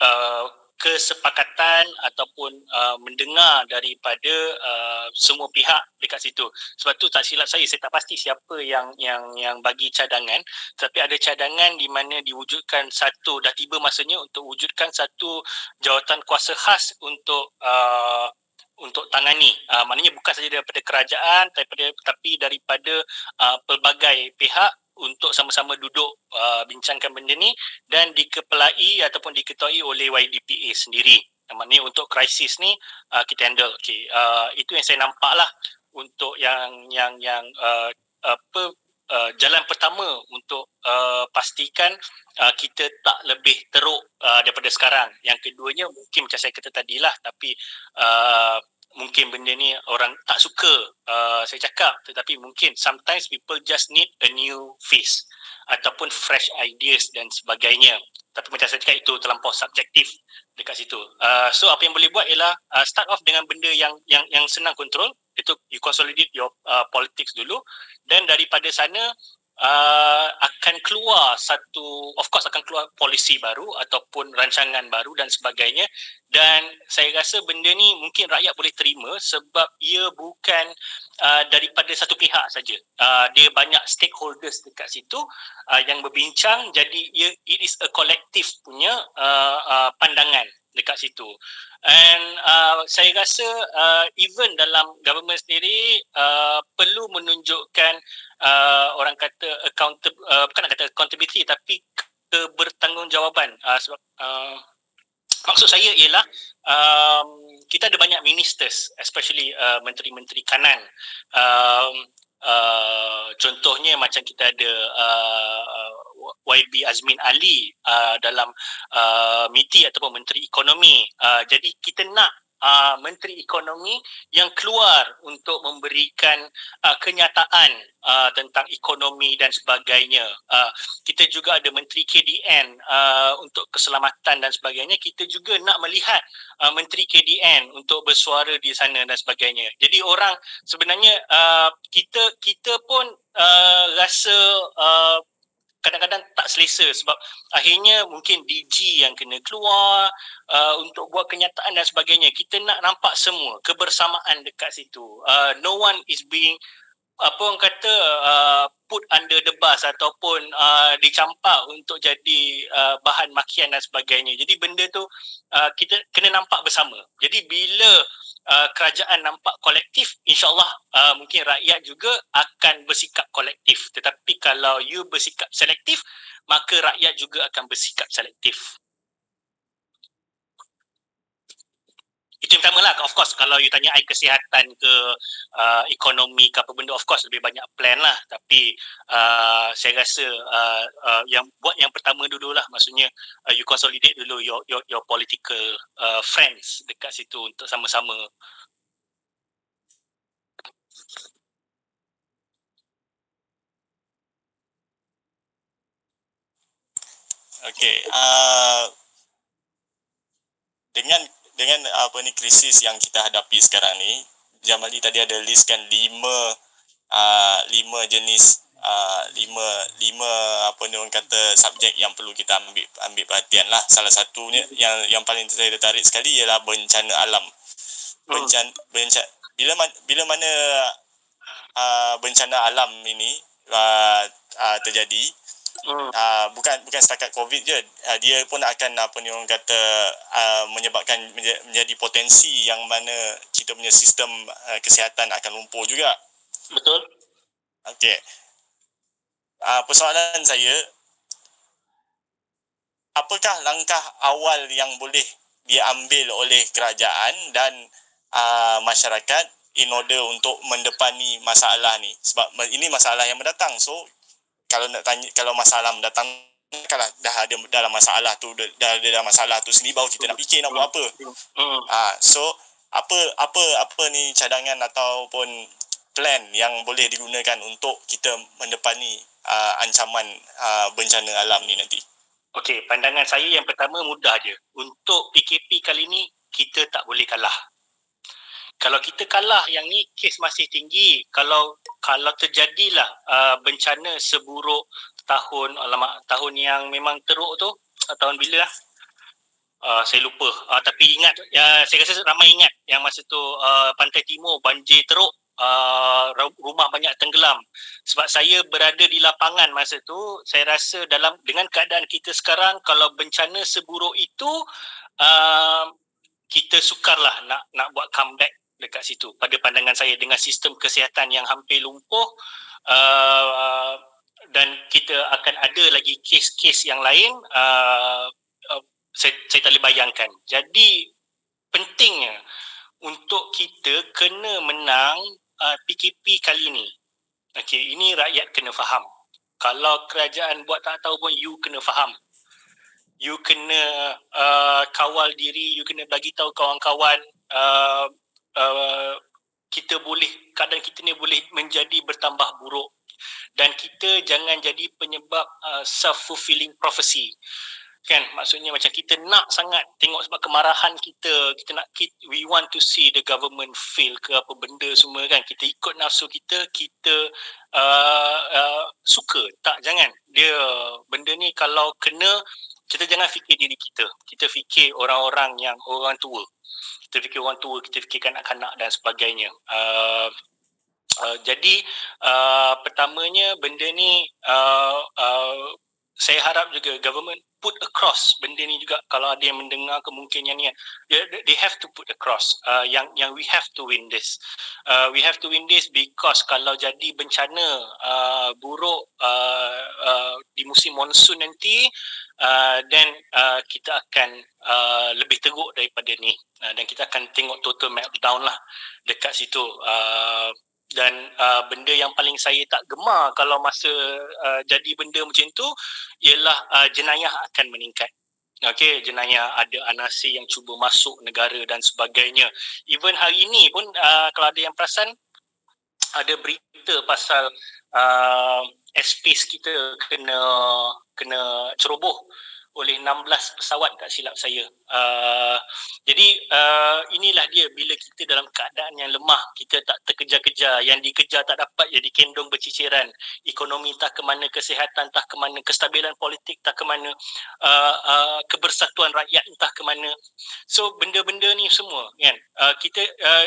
uh, kesepakatan ataupun uh, mendengar daripada uh, semua pihak dekat situ. Sebab tu tak silap saya saya tak pasti siapa yang yang yang bagi cadangan tapi ada cadangan di mana diwujudkan satu dah tiba masanya untuk wujudkan satu jawatan kuasa khas untuk uh, untuk tangani. Uh, maknanya bukan saja daripada kerajaan daripada tapi daripada uh, pelbagai pihak untuk sama-sama duduk uh, bincangkan benda ni dan dikepelai ataupun diketuai oleh YDPA sendiri. Maknanya untuk krisis ni uh, kita handle. Okay. Uh, itu yang saya nampak lah untuk yang yang yang uh, apa uh, jalan pertama untuk uh, pastikan uh, kita tak lebih teruk uh, daripada sekarang. Yang keduanya mungkin macam saya kata tadi lah tapi uh, mungkin benda ni orang tak suka uh, saya cakap. Tetapi mungkin sometimes people just need a new face ataupun fresh ideas dan sebagainya. Tapi macam saya cakap itu terlampau subjektif dekat situ. Uh, so apa yang boleh buat ialah uh, start off dengan benda yang yang yang senang kontrol itu you consolidate your uh, politics dulu. Dan daripada sana uh, akan keluar satu of course akan keluar polisi baru ataupun rancangan baru dan sebagainya. Dan saya rasa benda ni mungkin rakyat boleh terima sebab ia bukan uh, daripada satu pihak saja. Uh, dia banyak stakeholders dekat situ uh, yang berbincang. Jadi ia it is a collective punya uh, uh, pandangan dekat situ. And uh, saya rasa uh, even dalam government sendiri uh, perlu menunjukkan uh, orang kata account uh, bukan nak kata accountability tapi kebertanggungjawaban. Uh, sebab uh, maksud saya ialah um, kita ada banyak ministers especially uh, menteri-menteri kanan. Um, uh, contohnya macam kita ada uh, YB Azmin Ali uh, dalam uh, MITI ataupun menteri ekonomi uh, jadi kita nak uh, menteri ekonomi yang keluar untuk memberikan uh, kenyataan uh, tentang ekonomi dan sebagainya. Uh, kita juga ada menteri KDN uh, untuk keselamatan dan sebagainya. Kita juga nak melihat uh, menteri KDN untuk bersuara di sana dan sebagainya. Jadi orang sebenarnya uh, kita kita pun uh, rasa uh, kadang-kadang tak selesa sebab akhirnya mungkin DG yang kena keluar uh, untuk buat kenyataan dan sebagainya. Kita nak nampak semua kebersamaan dekat situ. Uh, no one is being apa orang kata uh, put under the bus ataupun uh, dicampak untuk jadi uh, bahan makian dan sebagainya. Jadi benda tu uh, kita kena nampak bersama. Jadi bila uh, kerajaan nampak kolektif, insyaAllah uh, mungkin rakyat juga akan bersikap kolektif. Tetapi kalau you bersikap selektif, maka rakyat juga akan bersikap selektif. Itu yang pertama lah. Of course kalau you tanya I kesihatan ke uh, ekonomi ke apa benda of course lebih banyak plan lah. Tapi uh, saya rasa uh, uh, yang buat yang pertama dulu lah. Maksudnya uh, you consolidate dulu your your, your political uh, friends dekat situ untuk sama-sama. Okay, uh, dengan dengan apa ni krisis yang kita hadapi sekarang ni Jamali tadi ada listkan lima uh, lima jenis uh, lima lima apa ni orang kata subjek yang perlu kita ambil ambil perhatian lah. Salah satunya yang yang paling saya tertarik sekali ialah bencana alam. Bencana bencana bila man, bila mana uh, bencana alam ini uh, uh, terjadi Hmm. Uh, bukan bukan setakat covid je. Uh, dia pun akan apa ni orang kata uh, menyebabkan menjadi potensi yang mana kita punya sistem uh, kesihatan akan lumpuh juga. Betul. Okey. Uh, persoalan saya apakah langkah awal yang boleh diambil oleh kerajaan dan uh, masyarakat in order untuk mendepani masalah ni? Sebab ini masalah yang mendatang. So kalau nak tanya kalau masalah datang kalau dah ada dalam masalah tu dah ada dalam masalah tu sendiri baru kita nak fikir nak buat apa. Hmm. Ha, so apa apa apa ni cadangan ataupun plan yang boleh digunakan untuk kita mendepani uh, ancaman uh, bencana alam ni nanti. Okey, pandangan saya yang pertama mudah je. Untuk PKP kali ni kita tak boleh kalah kalau kita kalah yang ni kes masih tinggi kalau kalau terjadilah uh, bencana seburuk tahun alamak tahun yang memang teruk tu uh, tahun bila lah uh, saya lupa. Uh, tapi ingat uh, saya rasa ramai ingat yang masa tu uh, pantai timur banjir teruk uh, rumah banyak tenggelam. Sebab saya berada di lapangan masa tu saya rasa dalam dengan keadaan kita sekarang kalau bencana seburuk itu uh, kita sukarlah nak nak buat comeback dekat situ. Pada pandangan saya dengan sistem kesihatan yang hampir lumpuh uh, dan kita akan ada lagi kes-kes yang lain uh, uh, saya, saya tak boleh bayangkan. Jadi pentingnya untuk kita kena menang uh, PKP kali ini. Okey ini rakyat kena faham. Kalau kerajaan buat tak tahu pun you kena faham. You kena uh, kawal diri you kena bagi tahu kawan-kawan uh, Uh, kita boleh keadaan kita ni boleh menjadi bertambah buruk. Dan kita jangan jadi penyebab uh, self fulfilling prophecy. Kan? Maksudnya macam kita nak sangat tengok sebab kemarahan kita kita nak we want to see the government fail ke apa benda semua kan? Kita ikut nafsu kita kita uh, uh, suka. Tak jangan. Dia benda ni kalau kena kita jangan fikir diri kita. Kita fikir orang-orang yang orang tua. Kita fikir orang tua kita fikir kanak-kanak dan sebagainya. Uh, Uh, jadi uh, pertamanya benda ni uh, uh, saya harap juga government put across. Benda ni juga kalau ada yang mendengar kemungkinan ni they, they have to put across. Uh, yang yang we have to win this. Uh, we have to win this because kalau jadi bencana uh, buruk uh, uh, di musim monsun nanti uh, then uh, kita akan uh, lebih teruk daripada ni. Uh, dan kita akan tengok total meltdown lah dekat situ. Uh, dan uh, benda yang paling saya tak gemar kalau masa uh, jadi benda macam tu ialah uh, jenayah akan meningkat. Okey, jenayah ada anasi yang cuba masuk negara dan sebagainya. Even hari ini pun uh, kalau ada yang perasan ada berita pasal uh, airspace kita kena kena ceroboh oleh 16 pesawat tak silap saya. Uh, jadi uh, inilah dia bila kita dalam keadaan yang lemah, kita tak terkejar-kejar, yang dikejar tak dapat jadi kendong berciciran, ekonomi tak ke mana, kesihatan tak ke mana, kestabilan politik tak ke mana, uh, uh, kebersatuan rakyat entah ke mana. So benda-benda ni semua kan. Uh, kita uh,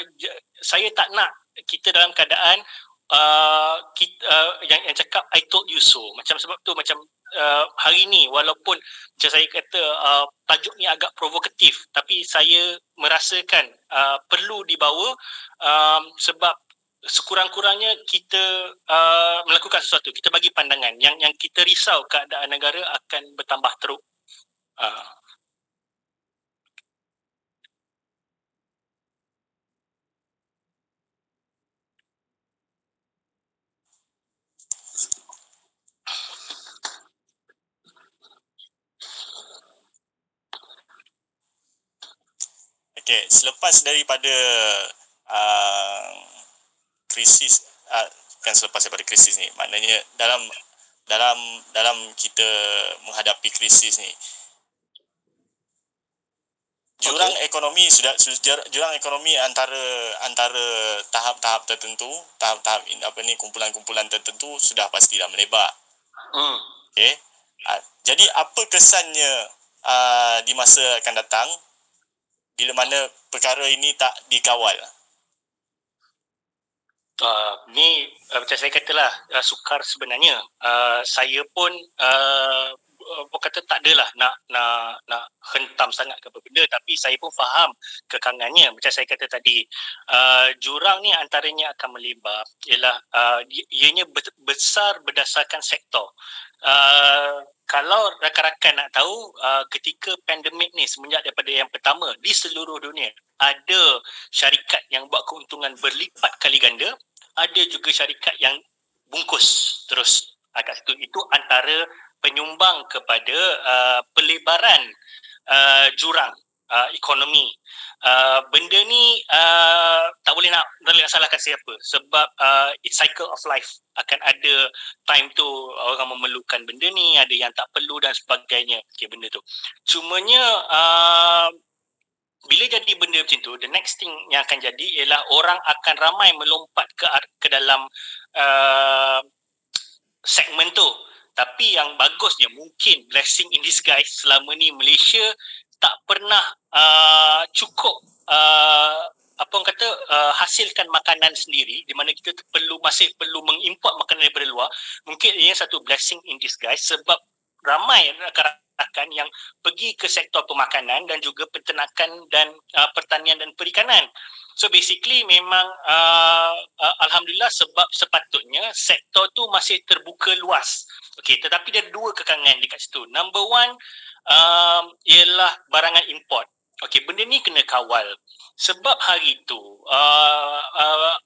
saya tak nak kita dalam keadaan uh, kita, uh, yang yang cakap I told you so. Macam sebab tu macam uh, hari ni walaupun macam saya kata uh, tajuk ni agak provokatif tapi saya merasakan uh, perlu dibawa um, sebab sekurang-kurangnya kita uh, melakukan sesuatu kita bagi pandangan. Yang yang kita risau keadaan negara akan bertambah teruk. Uh, Okay, selepas daripada uh, krisis, uh, kan selepas daripada krisis ni, maknanya dalam dalam dalam kita menghadapi krisis ni, jurang okay. ekonomi sudah jurang ekonomi antara antara tahap-tahap tertentu, tahap-tahap apa ni kumpulan-kumpulan tertentu sudah pastilah melebar. Hmm. Okay. Uh, jadi apa kesannya uh, di masa akan datang bila mana perkara ini tak dikawal? Uh, ni uh, macam saya katalah uh, sukar sebenarnya uh, saya pun uh, apa kata tak adalah nak nak nak hentam sangat ke benda. Tapi saya pun faham kekangannya. Macam saya kata tadi uh, jurang ni antaranya akan melebar ialah uh, ianya besar berdasarkan sektor. Uh, kalau rakan-rakan nak tahu uh, ketika pandemik ni semenjak daripada yang pertama di seluruh dunia ada syarikat yang buat keuntungan berlipat kali ganda ada juga syarikat yang bungkus terus. Agak situ. Itu antara penyumbang kepada uh, pelebaran uh, jurang uh, ekonomi. Uh, benda ni uh, tak boleh nak tak boleh nak salahkan siapa sebab uh, it's cycle of life. Akan ada time tu orang memerlukan benda ni ada yang tak perlu dan sebagainya. Okay, benda tu. Cumanya uh, bila jadi benda macam tu the next thing yang akan jadi ialah orang akan ramai melompat ke ke dalam uh, segmen tu tapi yang bagusnya mungkin blessing in disguise selama ni Malaysia tak pernah uh, cukup uh, apa orang kata uh, hasilkan makanan sendiri di mana kita perlu masih perlu mengimport makanan daripada luar. Mungkin ini satu blessing in disguise sebab ramai rakan-rakan yang pergi ke sektor pemakanan dan juga peternakan dan uh, pertanian dan perikanan so basically memang uh, uh, alhamdulillah sebab sepatutnya sektor tu masih terbuka luas okey tetapi ada dua kekangan dekat situ number one um, ialah barangan import. Okey, benda ni kena kawal. Sebab hari itu, uh, uh,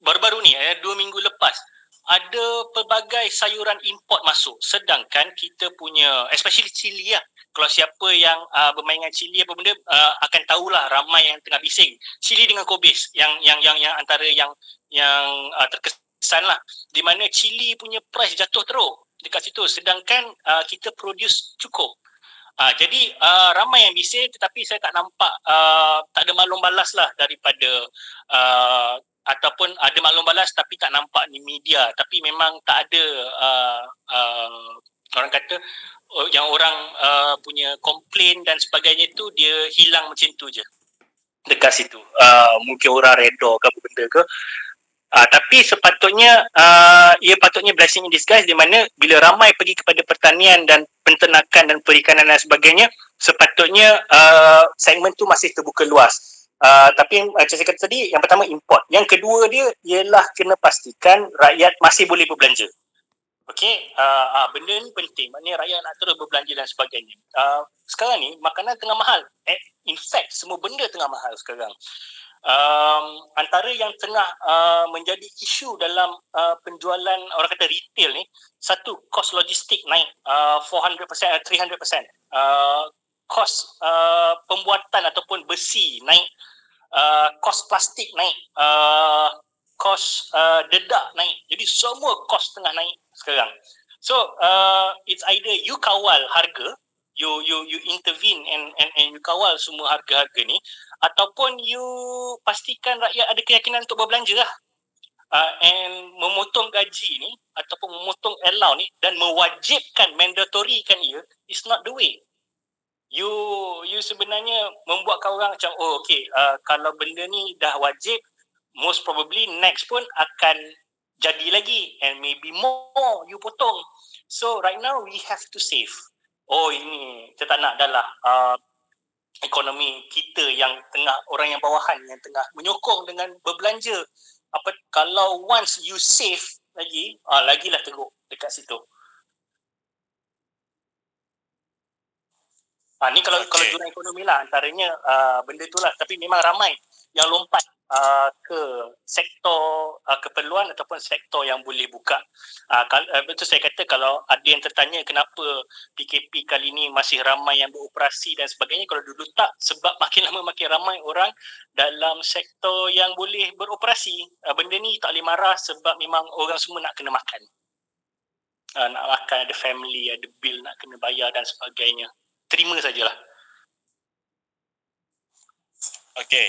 baru-baru ni, eh, dua minggu lepas, ada pelbagai sayuran import masuk. Sedangkan kita punya, especially cili lah. Kalau siapa yang uh, bermain dengan cili apa benda, uh, akan tahulah ramai yang tengah bising. Cili dengan kobis, yang yang yang yang antara yang yang uh, terkesan lah. Di mana cili punya price jatuh teruk dekat situ sedangkan uh, kita produce cukup Uh, jadi uh, ramai yang bising tetapi saya tak nampak uh, tak ada maklum balas lah daripada uh, ataupun ada maklum balas tapi tak nampak di media. Tapi memang tak ada uh, uh, orang kata uh, yang orang uh, punya komplain dan sebagainya tu dia hilang macam tu je. Dekat situ. Uh, mungkin orang reda ke benda ke. Uh, tapi sepatutnya uh, ia patutnya blessing in disguise di mana bila ramai pergi kepada pertanian dan penternakan dan perikanan dan sebagainya sepatutnya uh, segmen tu masih terbuka luas. Uh, tapi macam saya kata tadi yang pertama import. Yang kedua dia ialah kena pastikan rakyat masih boleh berbelanja. Okey, uh, uh, benda ni penting. Maknanya rakyat nak terus berbelanja dan sebagainya. Uh, sekarang ni makanan tengah mahal. Eh, in fact semua benda tengah mahal sekarang um, antara yang tengah uh, menjadi isu dalam uh, penjualan orang kata retail ni satu kos logistik naik uh, 400% 300% uh, kos uh, pembuatan ataupun besi naik uh, kos plastik naik uh, kos uh, dedak naik. Jadi semua kos tengah naik sekarang. So uh, it's either you kawal harga you you you intervene and and and you kawal semua harga-harga ni ataupun you pastikan rakyat ada keyakinan untuk berbelanja lah. Uh, and memotong gaji ni ataupun memotong allow ni dan mewajibkan mandatory kan ia is not the way you you sebenarnya membuatkan orang macam oh okay uh, kalau benda ni dah wajib most probably next pun akan jadi lagi and maybe more you potong. So right now we have to save. Oh ini kita tak nak adalah uh, ekonomi kita yang tengah orang yang bawahan yang tengah menyokong dengan berbelanja. Apa kalau once you save lagi uh, lagilah teruk dekat situ Ah ni kalau okay. kalau jurang ekonomi lah antaranya uh, benda tu lah tapi memang ramai yang lompat uh, ke sektor uh, keperluan ataupun sektor yang boleh buka. Uh, kal- uh, betul saya kata kalau ada yang tertanya kenapa PKP kali ini masih ramai yang beroperasi dan sebagainya kalau dulu tak sebab makin lama makin ramai orang dalam sektor yang boleh beroperasi. Uh, benda ni tak boleh marah sebab memang orang semua nak kena makan. Uh, nak makan ada family, ada bill nak kena bayar dan sebagainya. Terima sajalah. Okay,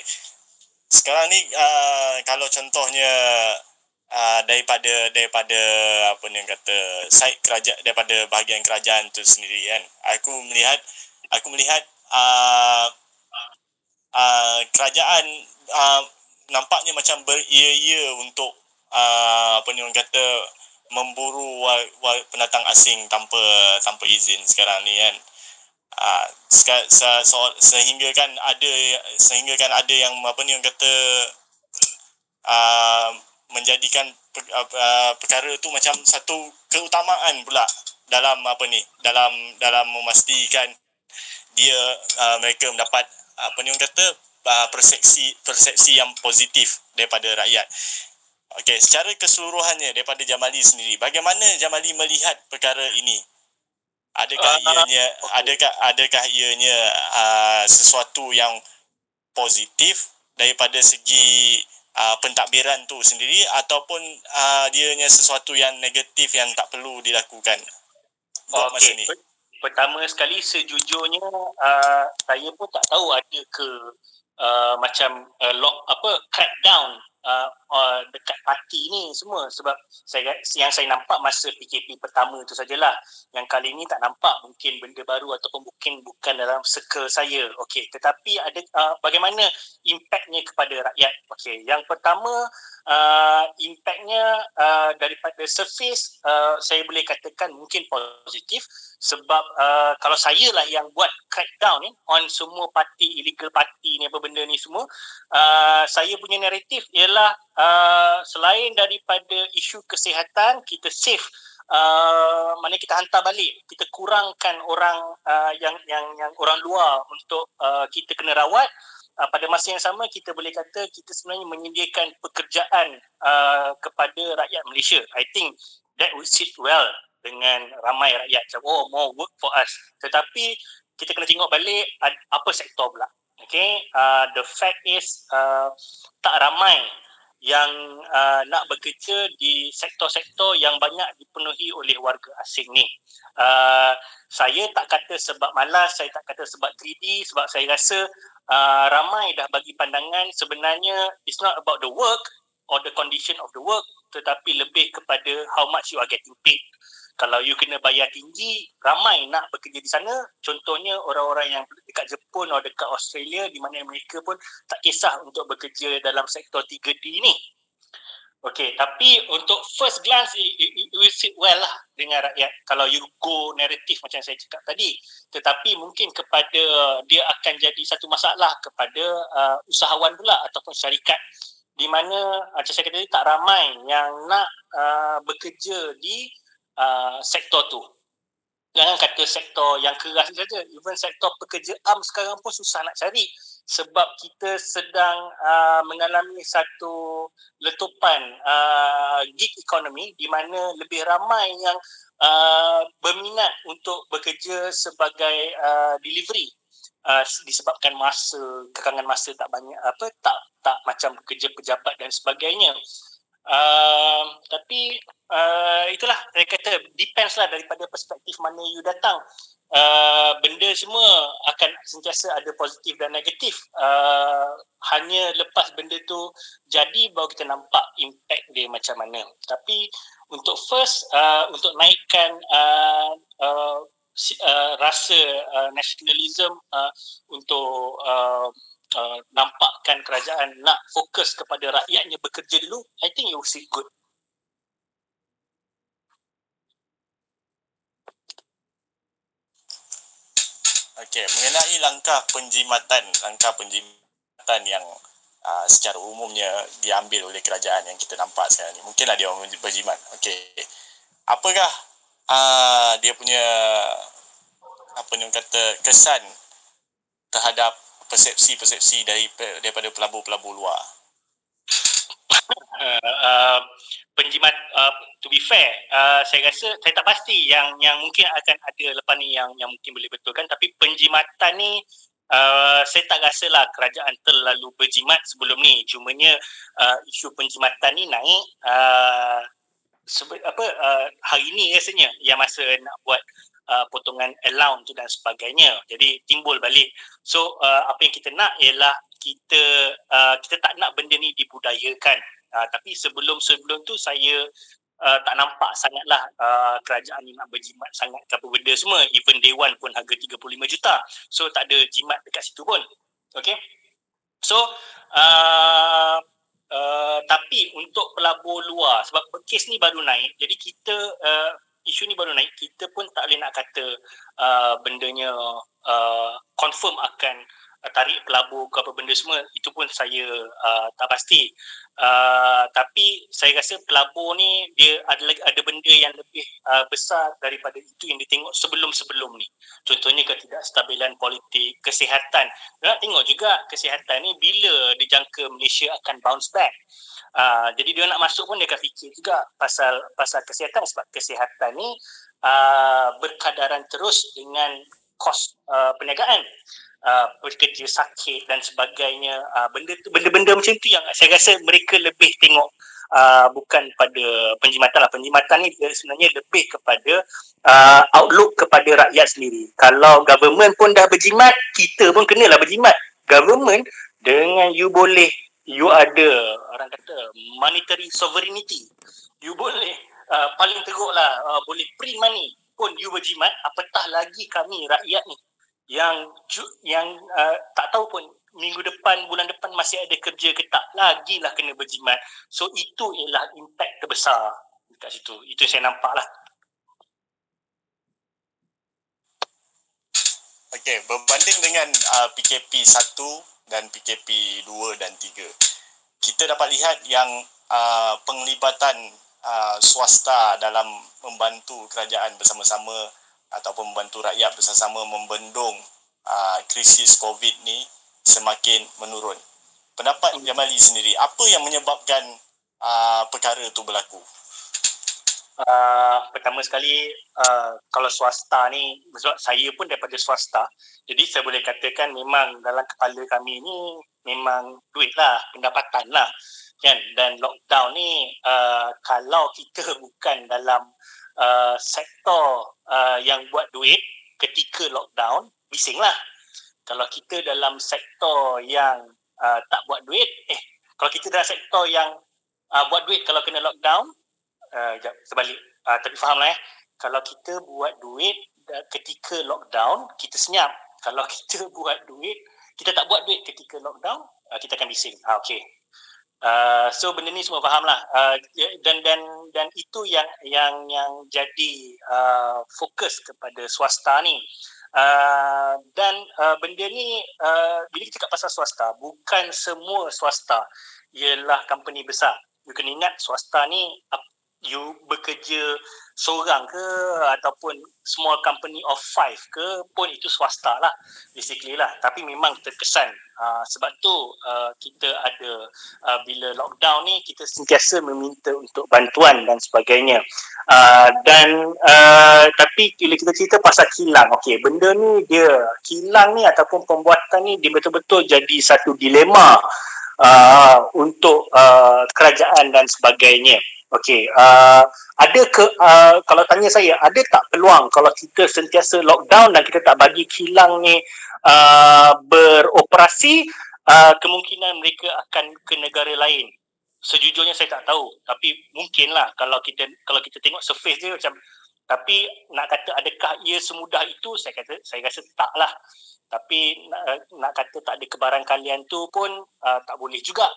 sekarang ni uh, kalau contohnya uh, daripada daripada apa ni kata side kerajaan daripada bahagian kerajaan tu sendiri kan. Aku melihat aku melihat uh, uh, kerajaan uh, nampaknya macam beria-ia untuk uh, apa ni orang kata memburu wa, wa, pendatang asing tanpa tanpa izin sekarang ni kan se, se, sehingga kan ada sehingga kan ada yang apa ni yang kata uh, menjadikan per, uh, perkara tu macam satu keutamaan pula dalam apa ni dalam dalam memastikan dia uh, mereka mendapat apa ni orang kata uh, persepsi persepsi yang positif daripada rakyat. Okey, secara keseluruhannya daripada Jamali sendiri, bagaimana Jamali melihat perkara ini? Adakah uh, ianya okay. adakah adakah ianya uh, sesuatu yang positif daripada segi uh, pentadbiran tu sendiri ataupun uh, dianya sesuatu yang negatif yang tak perlu dilakukan buat okay. masa ni pertama sekali sejujurnya uh, saya pun tak tahu ada ke uh, macam uh, lock apa crackdown uh, uh, dekat parti ni semua. Sebab saya yang saya nampak masa PKP pertama tu sajalah. Yang kali ni tak nampak mungkin benda baru ataupun mungkin bukan dalam circle saya. Okey tetapi ada uh, bagaimana impactnya kepada rakyat? Okey yang pertama uh, impactnya uh, daripada surface uh, saya boleh katakan mungkin positif sebab uh, kalau saya lah yang buat crackdown ni on semua parti illegal party ni apa benda ni semua uh, saya punya naratif ialah uh, selain daripada isu kesihatan kita save uh, mana kita hantar balik kita kurangkan orang uh, yang yang yang orang luar untuk uh, kita kena rawat uh, pada masa yang sama kita boleh kata kita sebenarnya menyediakan pekerjaan uh, kepada rakyat Malaysia. I think that would sit well dengan ramai rakyat macam oh more work for us. Tetapi kita kena tengok balik apa sektor pula. Okay, uh, the fact is uh, tak ramai yang uh, nak bekerja di sektor-sektor yang banyak dipenuhi oleh warga asing ni. Uh, saya tak kata sebab malas, saya tak kata sebab 3D, sebab saya rasa uh, ramai dah bagi pandangan sebenarnya it's not about the work or the condition of the work tetapi lebih kepada how much you are getting paid kalau you kena bayar tinggi, ramai nak bekerja di sana. Contohnya orang-orang yang dekat Jepun atau dekat Australia di mana mereka pun tak kisah untuk bekerja dalam sektor 3D ni. Okay, tapi untuk first glance, it, it, it will sit well lah dengan rakyat kalau you go narrative macam saya cakap tadi. Tetapi mungkin kepada dia akan jadi satu masalah kepada uh, usahawan pula ataupun syarikat di mana macam saya kata tadi tak ramai yang nak uh, bekerja di uh, sektor tu. Jangan kata sektor yang keras saja. Even sektor pekerja am sekarang pun susah nak cari sebab kita sedang uh, mengalami satu letupan uh, gig economy di mana lebih ramai yang uh, berminat untuk bekerja sebagai uh, delivery uh, disebabkan masa kekangan masa tak banyak apa tak tak macam bekerja pejabat dan sebagainya. Uh, tapi uh, itulah saya kata depends lah daripada perspektif mana you datang. Uh, benda semua akan sentiasa ada positif dan negatif. Uh, hanya lepas benda tu jadi baru kita nampak impact dia macam mana. Tapi untuk first uh, untuk naikkan uh, uh, uh, rasa uh, nationalism uh, untuk uh, uh, nampakkan kerajaan nak fokus kepada rakyatnya bekerja dulu, I think will see good. Okey, mengenai langkah penjimatan, langkah penjimatan yang uh, secara umumnya diambil oleh kerajaan yang kita nampak sekarang ni. Mungkinlah dia orang berjimat. Okey. Apakah uh, dia punya apa ni kata kesan terhadap persepsi-persepsi dari daripada pelabur-pelabur luar? Uh, penjimat uh, to be fair uh, saya rasa saya tak pasti yang yang mungkin akan ada lepas ni yang yang mungkin boleh betulkan tapi penjimatan ni Uh, saya tak rasa lah kerajaan terlalu berjimat sebelum ni cumanya uh, isu penjimatan ni naik uh, sebe- apa uh, hari ni rasanya yang masa nak buat uh, potongan allowance tu dan sebagainya. Jadi timbul balik. So uh, apa yang kita nak ialah kita uh, kita tak nak benda ni dibudayakan. Uh, tapi sebelum-sebelum tu saya uh, tak nampak sangatlah uh, kerajaan ni nak berjimat sangat ke apa benda semua. Even day one pun harga 35 juta. So tak ada jimat dekat situ pun. Okay. So uh, uh, tapi untuk pelabur luar sebab kes ni baru naik jadi kita uh, isu ni baru naik kita pun tak boleh nak kata uh, bendanya uh, confirm akan tarik pelabur ke apa benda semua itu pun saya uh, tak pasti. Uh, tapi saya rasa pelabur ni dia ada ada benda yang lebih uh, besar daripada itu yang ditengok sebelum-sebelum ni. Contohnya ketidakstabilan politik kesihatan. Nak tengok juga kesihatan ni bila dijangka Malaysia akan bounce back. Uh, jadi dia nak masuk pun dia akan fikir juga pasal pasal kesihatan sebab kesihatan ni uh, berkadaran terus dengan kos uh, perniagaan uh, bekerja sakit dan sebagainya uh, benda tu benda-benda macam tu yang saya rasa mereka lebih tengok uh, bukan pada penjimatan lah. Penjimatan ni sebenarnya lebih kepada uh, outlook kepada rakyat sendiri. Kalau government pun dah berjimat kita pun kenalah berjimat. Government dengan you boleh you ada orang kata monetary sovereignty. You boleh uh, paling teruk lah uh, boleh print money pun you berjimat. Apatah lagi kami rakyat ni yang yang uh, tak tahu pun minggu depan bulan depan masih ada kerja ke tak lagilah kena berjimat so itu ialah impact terbesar dekat situ itu yang saya nampak lah Okay, berbanding dengan uh, PKP 1 dan PKP 2 dan 3. Kita dapat lihat yang uh, penglibatan uh, swasta dalam membantu kerajaan bersama-sama ataupun membantu rakyat bersama-sama membendung uh, krisis COVID ni semakin menurun. Pendapat Jamali sendiri, apa yang menyebabkan uh, perkara itu berlaku? Uh, pertama sekali uh, kalau swasta ni sebab saya pun daripada swasta jadi saya boleh katakan memang dalam kepala kami ni memang duit lah pendapatan lah kan dan lockdown ni uh, kalau kita bukan dalam uh, sektor uh, yang buat duit ketika lockdown bising lah kalau kita dalam sektor yang uh, tak buat duit eh kalau kita dalam sektor yang uh, buat duit kalau kena lockdown uh, sebalik uh, tapi faham lah eh. Kalau kita buat duit ketika lockdown kita senyap. Kalau kita buat duit kita tak buat duit ketika lockdown uh, kita akan bising. Ah okey uh, so benda ni semua faham lah. Uh, dan dan dan itu yang yang yang jadi uh, fokus kepada swasta ni. Uh, dan uh, benda ni uh, bila kita cakap pasal swasta bukan semua swasta ialah company besar. You kena ingat swasta ni you bekerja seorang ke ataupun small company of five ke pun itu swasta lah basically lah. Tapi memang terkesan. Uh, sebab tu uh, kita ada uh, bila lockdown ni kita sentiasa meminta untuk bantuan dan sebagainya. Uh, dan uh, tapi bila kita cerita pasal kilang okey benda ni dia kilang ni ataupun pembuatan ni dia betul-betul jadi satu dilema uh, untuk uh, kerajaan dan sebagainya Okey, uh, ada ke uh, kalau tanya saya, ada tak peluang kalau kita sentiasa lockdown dan kita tak bagi kilang ni uh, beroperasi, uh, kemungkinan mereka akan ke negara lain. Sejujurnya saya tak tahu, tapi mungkinlah kalau kita kalau kita tengok surface dia macam tapi nak kata adakah ia semudah itu saya kata saya rasa taklah. Tapi nak, nak kata tak ada kebaran kalian tu pun uh, tak boleh juga.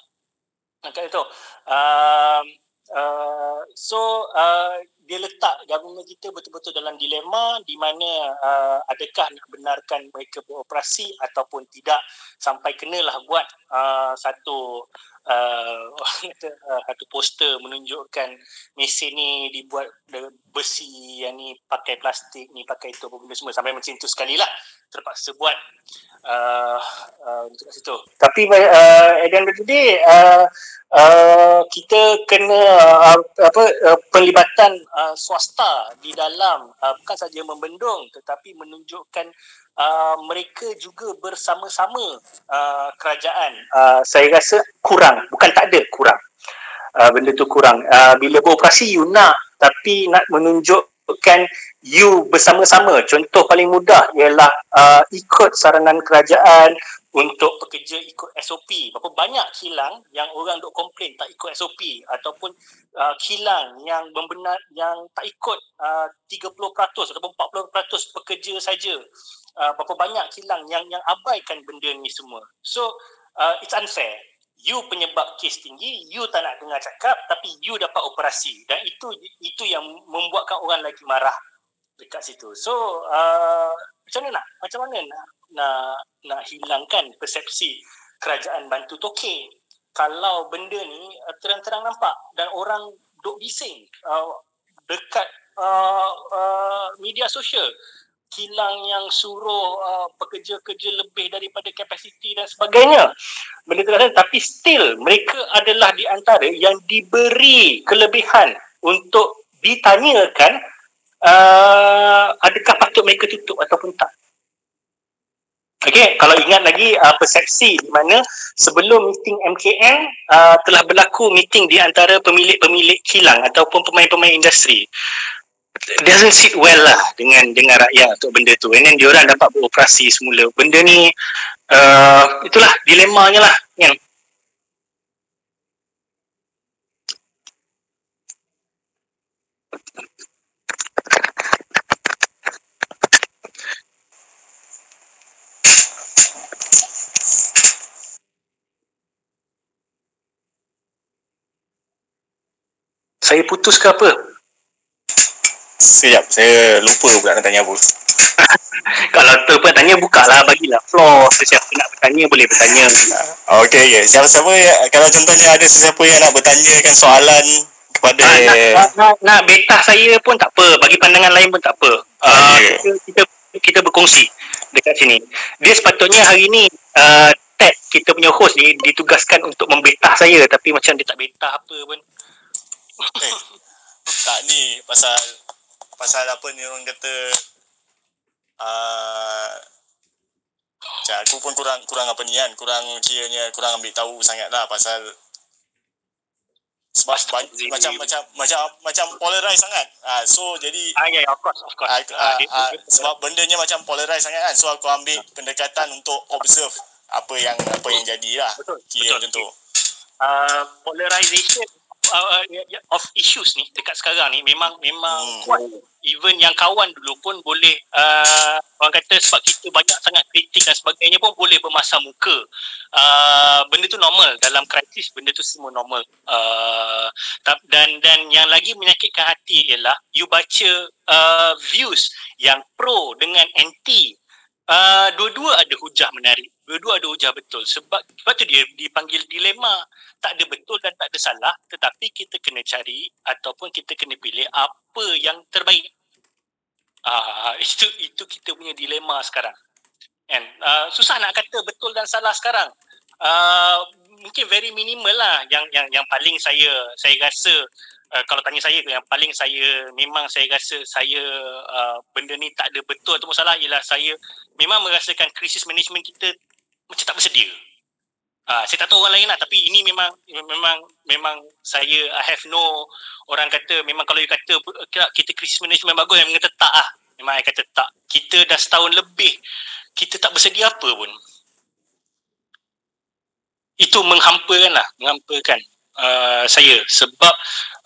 Nak kata tu. Uh, Uh, so uh, dia letak government kita betul-betul dalam dilema di mana uh, adakah nak benarkan mereka beroperasi ataupun tidak sampai kenalah buat uh, satu uh, satu poster menunjukkan mesin ni dibuat besi yang ni pakai plastik ni pakai itu apa benda semua sampai macam itu sekali lah terpaksa buat uh, uh, untuk situ. Tapi uh, at the end of the day, uh, uh, kita kena uh, apa uh, pelibatan uh, swasta di dalam uh, bukan saja membendung tetapi menunjukkan uh, mereka juga bersama-sama uh, kerajaan. Uh, saya rasa kurang, bukan tak ada kurang. Uh, benda tu kurang. Uh, bila beroperasi you nak tapi nak menunjukkan you bersama-sama. Contoh paling mudah ialah uh, ikut saranan kerajaan untuk pekerja ikut SOP. Berapa banyak kilang yang orang duk komplain tak ikut SOP ataupun uh, kilang yang membenar yang tak ikut uh, 30% ataupun 40% pekerja saja. Uh, berapa banyak kilang yang yang abaikan benda ni semua. So uh, it's unfair you penyebab kes tinggi, you tak nak dengar cakap tapi you dapat operasi. Dan itu itu yang membuatkan orang lagi marah dekat situ. So uh, macam mana nak? Macam mana nak nak nak hilangkan persepsi kerajaan bantu toke? Kalau benda ni uh, terang-terang nampak dan orang duk bising uh, dekat uh, uh, media sosial kilang yang suruh uh, pekerja-kerja lebih daripada kapasiti dan sebagainya. Benda tu tapi still mereka adalah di antara yang diberi kelebihan untuk ditanyakan uh, adakah patut mereka tutup ataupun tak. Okey, kalau ingat lagi uh, persepsi di mana sebelum meeting MKM uh, telah berlaku meeting di antara pemilik-pemilik kilang ataupun pemain-pemain industri. Doesn't sit well lah dengan dengan rakyat untuk benda tu. And then diorang dapat beroperasi semula. Benda ni uh, itulah dilemanya lah. Yang Saya putus ke apa? Sekejap, saya lupa pula nak tanya apa. Kalau tu pun tanya, buka lah, bagilah floor. Sesiapa nak bertanya, boleh bertanya. Okey, ya. Siapa-siapa, kalau contohnya ada sesiapa yang nak bertanyakan soalan kepada... Ha, nak, nak, nak, nak beta saya pun tak apa. Bagi pandangan lain pun tak apa. Uh, kita, kita, kita berkongsi dekat sini. Dia sepatutnya hari ni, uh, Ted, kita punya host ni, ditugaskan untuk membetah saya. Tapi macam dia tak betah apa pun eh, tak ni pasal pasal apa ni orang kata uh, aku pun kurang kurang apa ni kan kurang kiranya kurang ambil tahu sangat lah pasal sebab banyak, macam macam macam macam polarize sangat. Ah so jadi ah ya yeah, of course of course. Ah, ah, ah, sebab bendanya macam polarize sangat kan. So aku ambil pendekatan untuk observe apa yang apa yang jadi lah. Betul. Kira betul. macam tu. Uh, polarization uh, of issues ni dekat sekarang ni memang memang hmm. kuat. Even yang kawan dulu pun boleh uh, orang kata sebab kita banyak sangat kritik dan sebagainya pun boleh bermasa muka. Uh, benda tu normal dalam krisis benda tu semua normal. Uh, dan dan yang lagi menyakitkan hati ialah you baca uh, views yang pro dengan anti Uh, dua-dua ada hujah menarik. Dua-dua ada hujah betul. Sebab, sebab tu dia dipanggil dilema. Tak ada betul dan tak ada salah. Tetapi kita kena cari ataupun kita kena pilih apa yang terbaik. Uh, itu itu kita punya dilema sekarang. And, uh, susah nak kata betul dan salah sekarang. Uh, mungkin very minimal lah yang yang yang paling saya saya rasa uh, kalau tanya saya yang paling saya memang saya rasa saya uh, benda ni tak ada betul atau salah ialah saya memang merasakan krisis management kita macam tak bersedia. Uh, saya tak tahu orang lain lah tapi ini memang memang memang saya I have no orang kata memang kalau you kata kita krisis management bagus memang kata tak lah. Memang saya kata tak. Kita dah setahun lebih kita tak bersedia apa pun. Itu menghampakan lah, menghampakan uh, saya sebab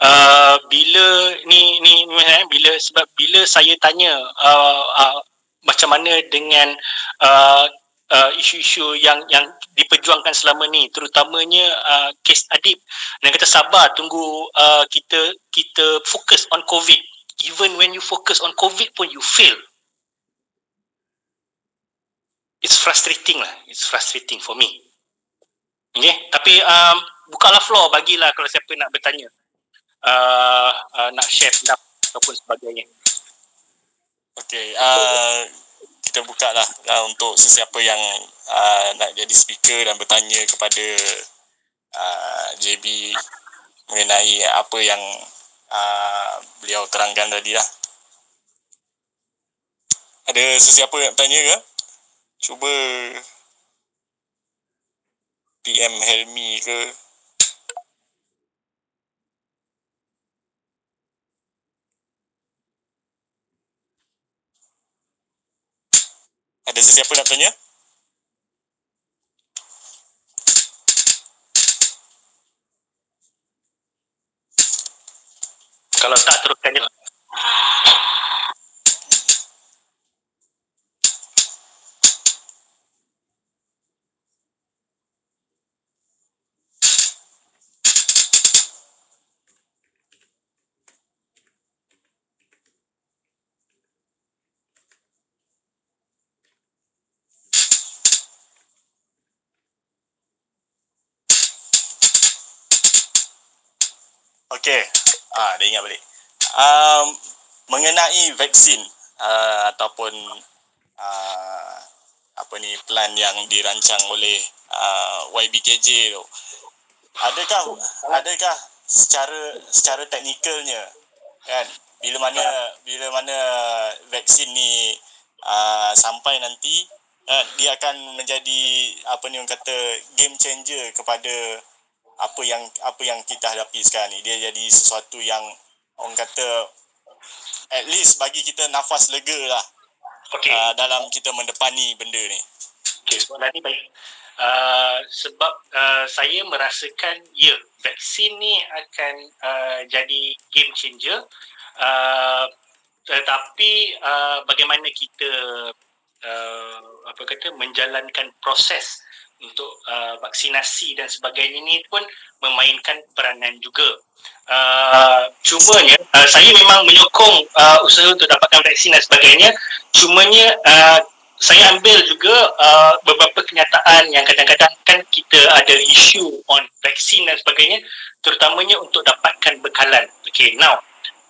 uh, bila ni ni eh, bila sebab bila saya tanya uh, uh, macam mana dengan uh, uh, isu-isu yang yang diperjuangkan selama ni terutamanya uh, kes adib. Dan kata sabar tunggu uh, kita kita fokus on covid. Even when you focus on covid pun you fail. It's frustrating lah. It's frustrating for me. Okay? Tapi um, bukalah floor bagilah kalau siapa nak bertanya. Uh, uh, nak share pendapat ataupun sebagainya. Okay, uh, kita buka lah uh, untuk sesiapa yang uh, nak jadi speaker dan bertanya kepada uh, JB mengenai apa yang uh, beliau terangkan tadi lah. Ada sesiapa yang tanya ke? Cuba PM Helmi ke Ada sesiapa nak tanya? Kalau tak teruskan je. Okey. Ah, dia ingat balik. Um, mengenai vaksin uh, ataupun uh, apa ni plan yang dirancang oleh uh, YBKJ tu. Adakah adakah secara secara teknikalnya kan bila mana bila mana vaksin ni uh, sampai nanti uh, dia akan menjadi apa ni orang kata game changer kepada apa yang apa yang kita hadapi sekarang ni. Dia jadi sesuatu yang orang kata at least bagi kita nafas lega lah. Okay. uh, dalam kita mendepani benda ni. Okay, soalan ni baik. Uh, sebab uh, saya merasakan ya vaksin ni akan uh, jadi game changer. Uh, tetapi uh, bagaimana kita uh, apa kata menjalankan proses untuk uh, vaksinasi dan sebagainya ini pun memainkan peranan juga. Uh, cumanya uh, saya memang menyokong uh, usaha untuk dapatkan vaksin dan sebagainya. Cumanya uh, saya ambil juga uh, beberapa kenyataan yang kadang-kadang kan kita ada isu on vaksin dan sebagainya terutamanya untuk dapatkan bekalan. Okay, now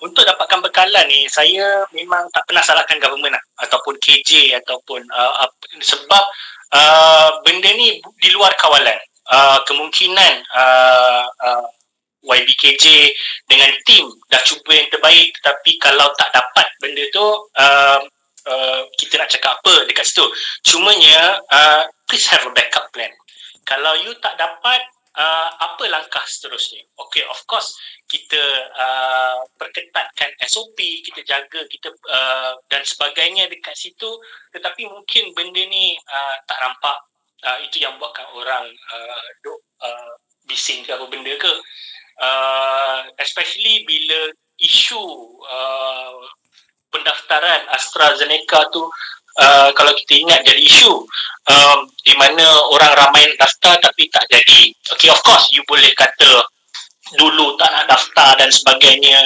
untuk dapatkan bekalan ni saya memang tak pernah salahkan government lah, ataupun KJ ataupun uh, sebab uh, benda ni di luar kawalan. Uh, kemungkinan uh, uh, YBKJ dengan tim dah cuba yang terbaik tetapi kalau tak dapat benda tu uh, uh, kita nak cakap apa dekat situ. Cumanya uh, please have a backup plan. Kalau you tak dapat uh, apa langkah seterusnya? Okay of course kita uh, perketatkan SOP kita jaga kita uh, dan sebagainya dekat situ. Tetapi mungkin benda ni uh, tak nampak. Uh, itu yang buatkan orang uh, duk uh, bising ke apa benda ke. Uh, especially bila isu uh, pendaftaran AstraZeneca tu uh, kalau kita ingat jadi isu um, di mana orang ramai daftar tapi tak jadi. Okay of course you boleh kata dulu tak nak daftar dan sebagainya.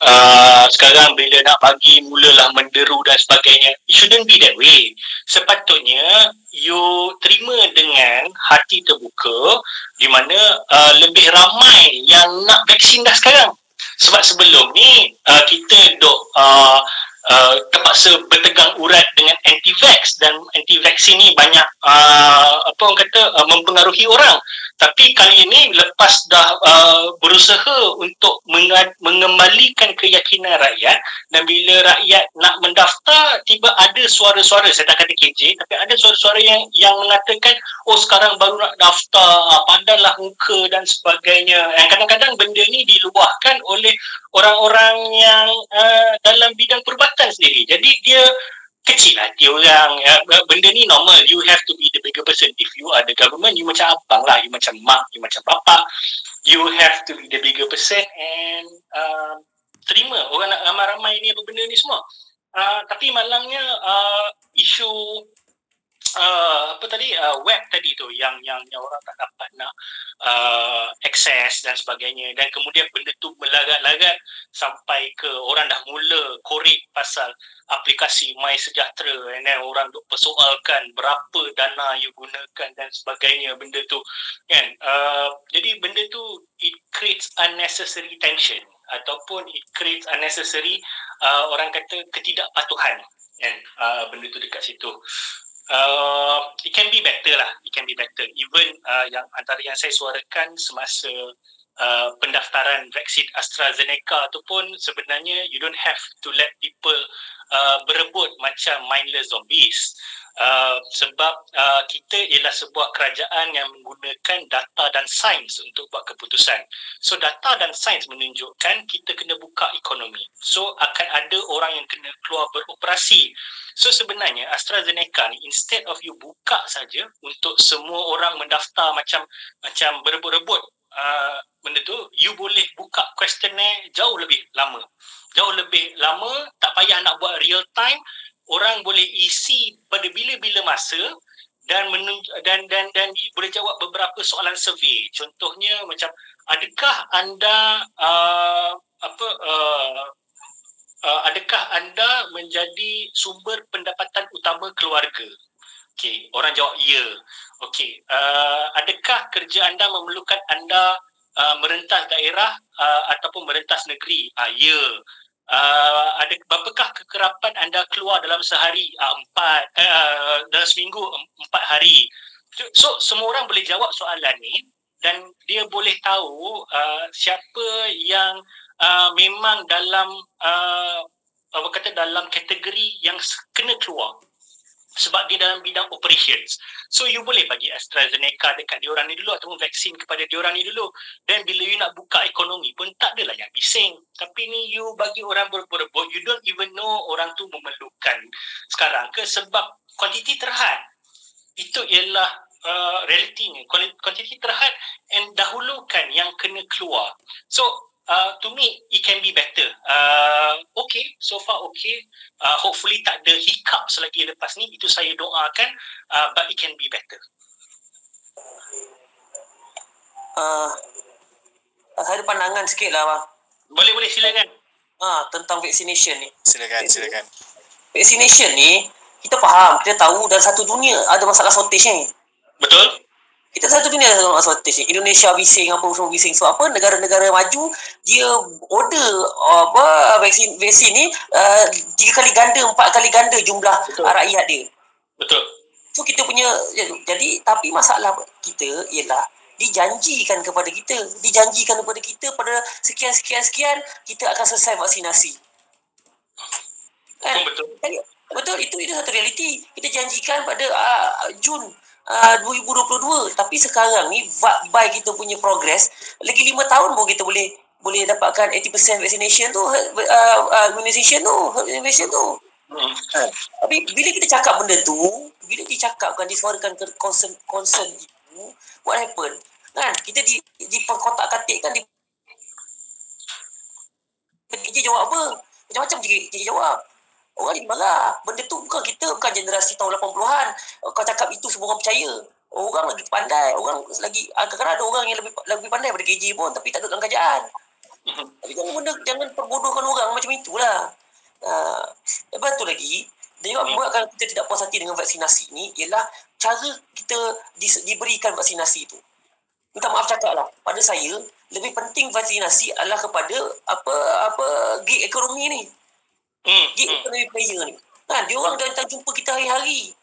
Uh, sekarang bila nak bagi mulalah menderu dan sebagainya. It shouldn't be that way. Sepatutnya you terima dengan hati terbuka di mana uh, lebih ramai yang nak vaksin dah sekarang. Sebab sebelum ni uh, kita dok uh, uh, terpaksa bertegang urat dengan anti-vax. Dan anti-vaksin ni banyak uh, apa orang kata uh, mempengaruhi orang. Tapi kali ini lepas dah uh, berusaha untuk mengembalikan keyakinan rakyat dan bila rakyat nak mendaftar tiba ada suara-suara. Saya tak kata KJ tapi ada suara-suara yang yang mengatakan oh sekarang baru nak daftar uh, pandanglah muka dan sebagainya. Yang kadang-kadang benda ni diluahkan oleh orang-orang yang uh, dalam bidang perubatan sendiri. Jadi dia kecil hati orang ya, benda ni normal. You have to be the bigger person. If you are the government you macam abang lah. You macam mak you macam bapa. You have to be the bigger person and uh, terima. Orang nak ramai-ramai ni apa benda ni semua. Uh, tapi malangnya uh, isu uh, apa tadi? Uh, web tadi tu yang yang yang orang tak dapat nak uh, access dan sebagainya. Dan kemudian benda tu melagat-lagat sampai ke orang dah mula korek pasal aplikasi My Sejahtera. And then orang duk persoalkan berapa dana you gunakan dan sebagainya benda tu. Kan? Uh, jadi benda tu it creates unnecessary tension. Ataupun it creates unnecessary uh, orang kata ketidakpatuhan. Kan? Uh, benda tu dekat situ uh, it can be better lah. It can be better. Even uh, yang antara yang saya suarakan semasa uh, pendaftaran vaksin AstraZeneca tu pun sebenarnya you don't have to let people uh, berebut macam mindless zombies Uh, sebab uh, kita ialah sebuah kerajaan yang menggunakan data dan sains untuk buat keputusan. So data dan sains menunjukkan kita kena buka ekonomi. So akan ada orang yang kena keluar beroperasi. So sebenarnya AstraZeneca ni instead of you buka saja untuk semua orang mendaftar macam macam berebut-rebut uh, benda tu, you boleh buka questionnaire jauh lebih lama. Jauh lebih lama, tak payah nak buat real time, orang boleh isi pada bila-bila masa dan menunj- dan dan dan boleh jawab beberapa soalan survey. Contohnya macam adakah anda uh, apa uh, uh, adakah anda menjadi sumber pendapatan utama keluarga? Okey, orang jawab ya. Okey, uh, adakah kerja anda memerlukan anda uh, merentas daerah uh, ataupun merentas negeri? Uh, ya uh, ada berapakah kekerapan anda keluar dalam sehari uh, empat uh, dalam seminggu empat hari so semua orang boleh jawab soalan ni dan dia boleh tahu uh, siapa yang uh, memang dalam uh, apa kata dalam kategori yang kena keluar sebab dia dalam bidang operations. So you boleh bagi AstraZeneca dekat diorang ni dulu ataupun vaksin kepada diorang ni dulu. Dan bila you nak buka ekonomi pun tak adalah yang bising. Tapi ni you bagi orang berebut-rebut, you don't even know orang tu memerlukan sekarang ke sebab kuantiti terhad. Itu ialah uh, realitinya. Kuantiti terhad and dahulukan yang kena keluar. So uh, to me it can be better. Uh, okay, so far okay. Uh, hopefully tak ada hiccups lagi lepas ni. Itu saya doakan. Uh, but it can be better. Uh, saya ada pandangan sikit lah bang. Boleh boleh silakan. Ah uh, tentang vaccination ni. Silakan silakan. Vaccination ni kita faham, kita tahu dalam satu dunia ada masalah shortage ni. Betul? Kita satu dunia dalam shortage Indonesia bising apa semua bising. Sebab apa negara-negara maju dia order apa vaksin vaksin ni uh, tiga kali ganda empat kali ganda jumlah Betul. rakyat dia. Betul. So kita punya jadi tapi masalah kita ialah dijanjikan kepada kita. Dijanjikan kepada kita pada sekian sekian sekian kita akan selesai vaksinasi. Kan? Betul. Jadi, betul itu itu satu realiti. Kita janjikan pada uh, Jun uh, 2022 tapi sekarang ni by kita punya progress lagi 5 tahun baru kita boleh boleh dapatkan 80% vaccination tu uh, uh, immunization tu herd immunization tu. Hmm. Ha. tapi bila kita cakap benda tu bila dicakapkan disuarakan ke concern concern itu what happen? Kan? Kita di di kotak katik kan di kerja jawab apa? Macam-macam kerja jawab orang ni marah benda tu bukan kita bukan generasi tahun 80-an kau cakap itu semua orang percaya orang lagi pandai orang lagi kadang-kadang ada orang yang lebih lebih pandai daripada KJ pun tapi tak ada dalam kerajaan tapi jangan benda jangan perbodohkan orang macam itulah. Uh, lepas tu lagi, dia juga membuatkan kita tidak puas hati dengan vaksinasi ni ialah cara kita di, diberikan vaksinasi tu. Minta maaf cakap lah. Pada saya, lebih penting vaksinasi adalah kepada apa apa gig ekonomi ni. Hmm. Gig hmm. ekonomi player ni. Kan, dia orang datang jumpa kita hari-hari.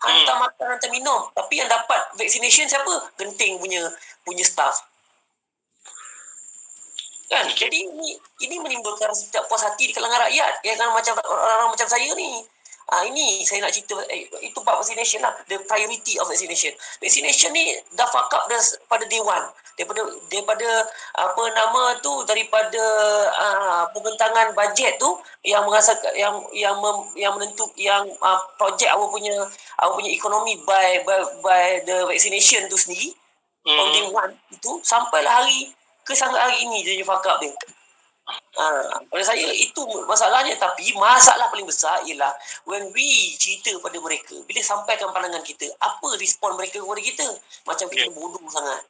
Hantar hmm. makan, hantar minum. Tapi yang dapat vaccination siapa? Genting punya punya staff. Kan? Jadi ini ini menimbulkan rasa tidak puas hati di kalangan rakyat. Ya kan macam orang-orang macam saya ni. Ah ini saya nak cerita eh, itu bab vaccination lah. The priority of vaccination. Vaccination ni dah fuck up dah pada day one. Daripada daripada apa nama tu daripada uh, pembentangan bajet tu yang merasa yang yang mem, yang menentu yang uh, projek awak punya awak punya ekonomi by by by the vaccination tu sendiri. Hmm. From day one itu sampailah hari ke sampai hari ini dia fuck up dia. Ha, pada saya itu masalahnya tapi masalah paling besar ialah when we cerita pada mereka bila sampaikan pandangan kita apa respon mereka kepada kita macam kita yeah. bodoh sangat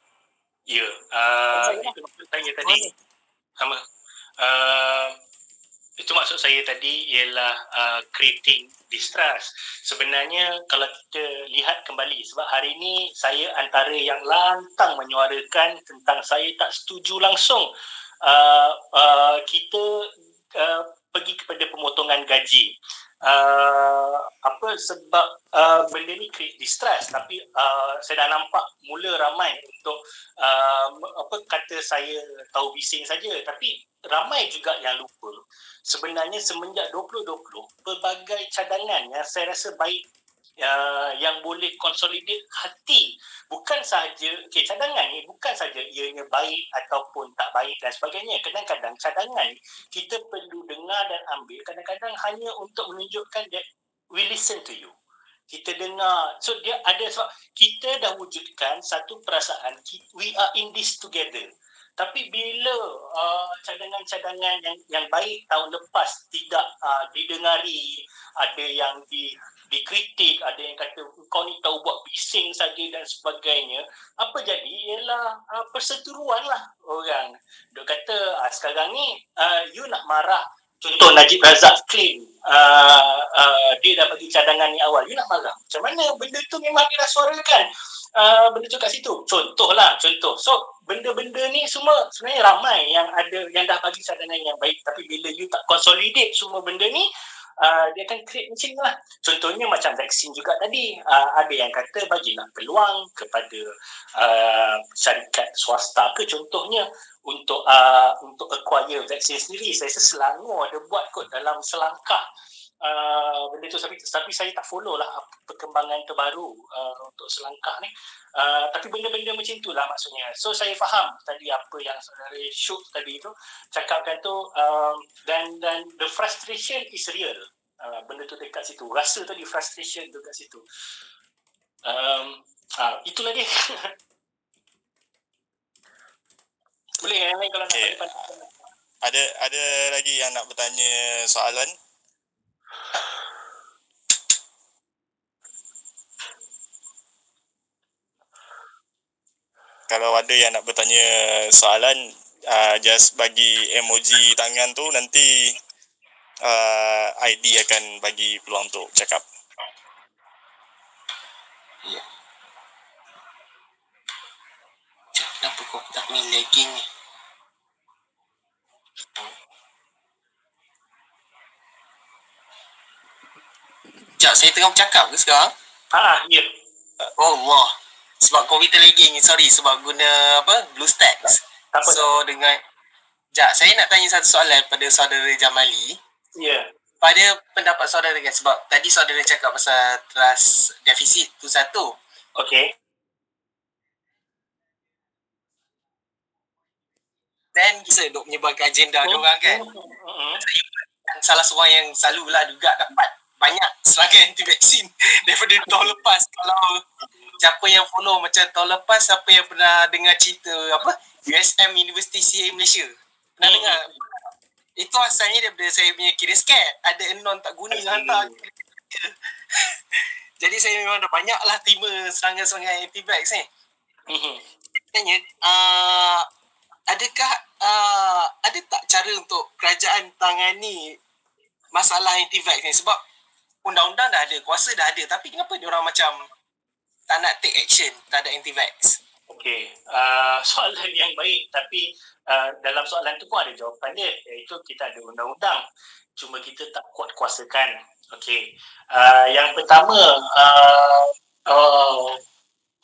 ya yeah. uh, itu maksud saya tadi sama uh, itu maksud saya tadi ialah uh, creating distrust. Sebenarnya kalau kita lihat kembali sebab hari ini saya antara yang lantang menyuarakan tentang saya tak setuju langsung uh, uh, kita uh, pergi kepada pemotongan gaji. Uh, apa sebab uh, benda ni create distress tapi uh, saya dah nampak mula ramai untuk uh, apa kata saya tahu bising saja tapi ramai juga yang lupa sebenarnya semenjak 2020 pelbagai cadangan yang saya rasa baik uh, yang boleh consolidate hati. Bukan sahaja okay, cadangan ni bukan sahaja ianya baik ataupun tak baik dan sebagainya. Kadang-kadang cadangan kita perlu dengar dan ambil. Kadang-kadang hanya untuk menunjukkan that we listen to you. Kita dengar. So dia ada sebab kita dah wujudkan satu perasaan we are in this together. Tapi bila uh, cadangan-cadangan yang yang baik tahun lepas tidak uh, didengari ada yang di dikritik ada yang kata kau ni tahu buat bising saja dan sebagainya. Apa jadi? Ialah uh, perseteruan lah orang. Dia kata uh, sekarang ni uh, you nak marah. Contoh Najib Razak claim uh, uh, dia dah bagi cadangan ni awal. You nak marah? Macam mana? Benda tu memang dia dah suarakan. Uh, benda tu kat situ. Contohlah, contoh. So, benda-benda ni semua sebenarnya ramai yang ada yang dah bagi cadangan yang baik. Tapi bila you tak consolidate semua benda ni uh, dia akan create macam ni lah. Contohnya macam vaksin juga tadi. Uh, ada yang kata bagilah peluang kepada uh, syarikat swasta ke contohnya untuk uh, untuk acquire vaksin sendiri. Saya rasa Selangor ada buat kot dalam selangkah uh, benda tu tapi, tapi saya tak follow lah perkembangan terbaru uh, untuk selangkah ni. Uh, tapi benda-benda macam tu lah maksudnya. So saya faham tadi apa yang saudara shoot tadi tu cakapkan tu um, dan dan the frustration is real. Uh, benda tu dekat situ. Rasa tadi frustration tu dekat situ. Um, uh, itulah dia. Boleh yang lain kalau okay. nak ada ada lagi yang nak bertanya soalan kalau ada yang nak bertanya soalan uh, just bagi emoji tangan tu nanti uh, ID akan bagi peluang untuk cakap. Ya. Kenapa kau tak ni lagging ni saya tengah bercakap ke sekarang? Ah, ya. Oh Allah. Sebab komputer lagging, sorry. Sebab guna apa? Blue Stacks. Apa so, tak? dengan... Sekejap, saya nak tanya satu soalan pada saudara Jamali. Ya. Pada pendapat saudara kan, sebab tadi saudara cakap pasal trust deficit tu satu. Okay. Dan bisa duk menyebarkan agenda dia orang kan. Mm-hmm. Dan salah seorang yang selalulah juga dapat banyak serangan anti vaksin daripada tahun lepas. Kalau siapa yang follow macam tahun lepas siapa yang pernah dengar cerita apa? USM University CA Malaysia. Pernah Hmm. dengar? Itu asalnya daripada saya punya kira scat ada anon tak guna hantar jadi saya memang dah banyak lah terima serangan-serangan anti-vax ni. Mm-hmm. tanya uh, adakah uh, ada tak cara untuk kerajaan tangani masalah anti-vax ni? Sebab undang-undang dah ada, kuasa dah ada tapi kenapa dia orang macam tak nak take action terhadap anti-vax? Okey, uh, soalan yang baik tapi uh, dalam soalan tu pun ada jawapan dia iaitu kita ada undang-undang cuma kita tak kuat kuasakan. Okey. Uh, yang pertama uh, uh,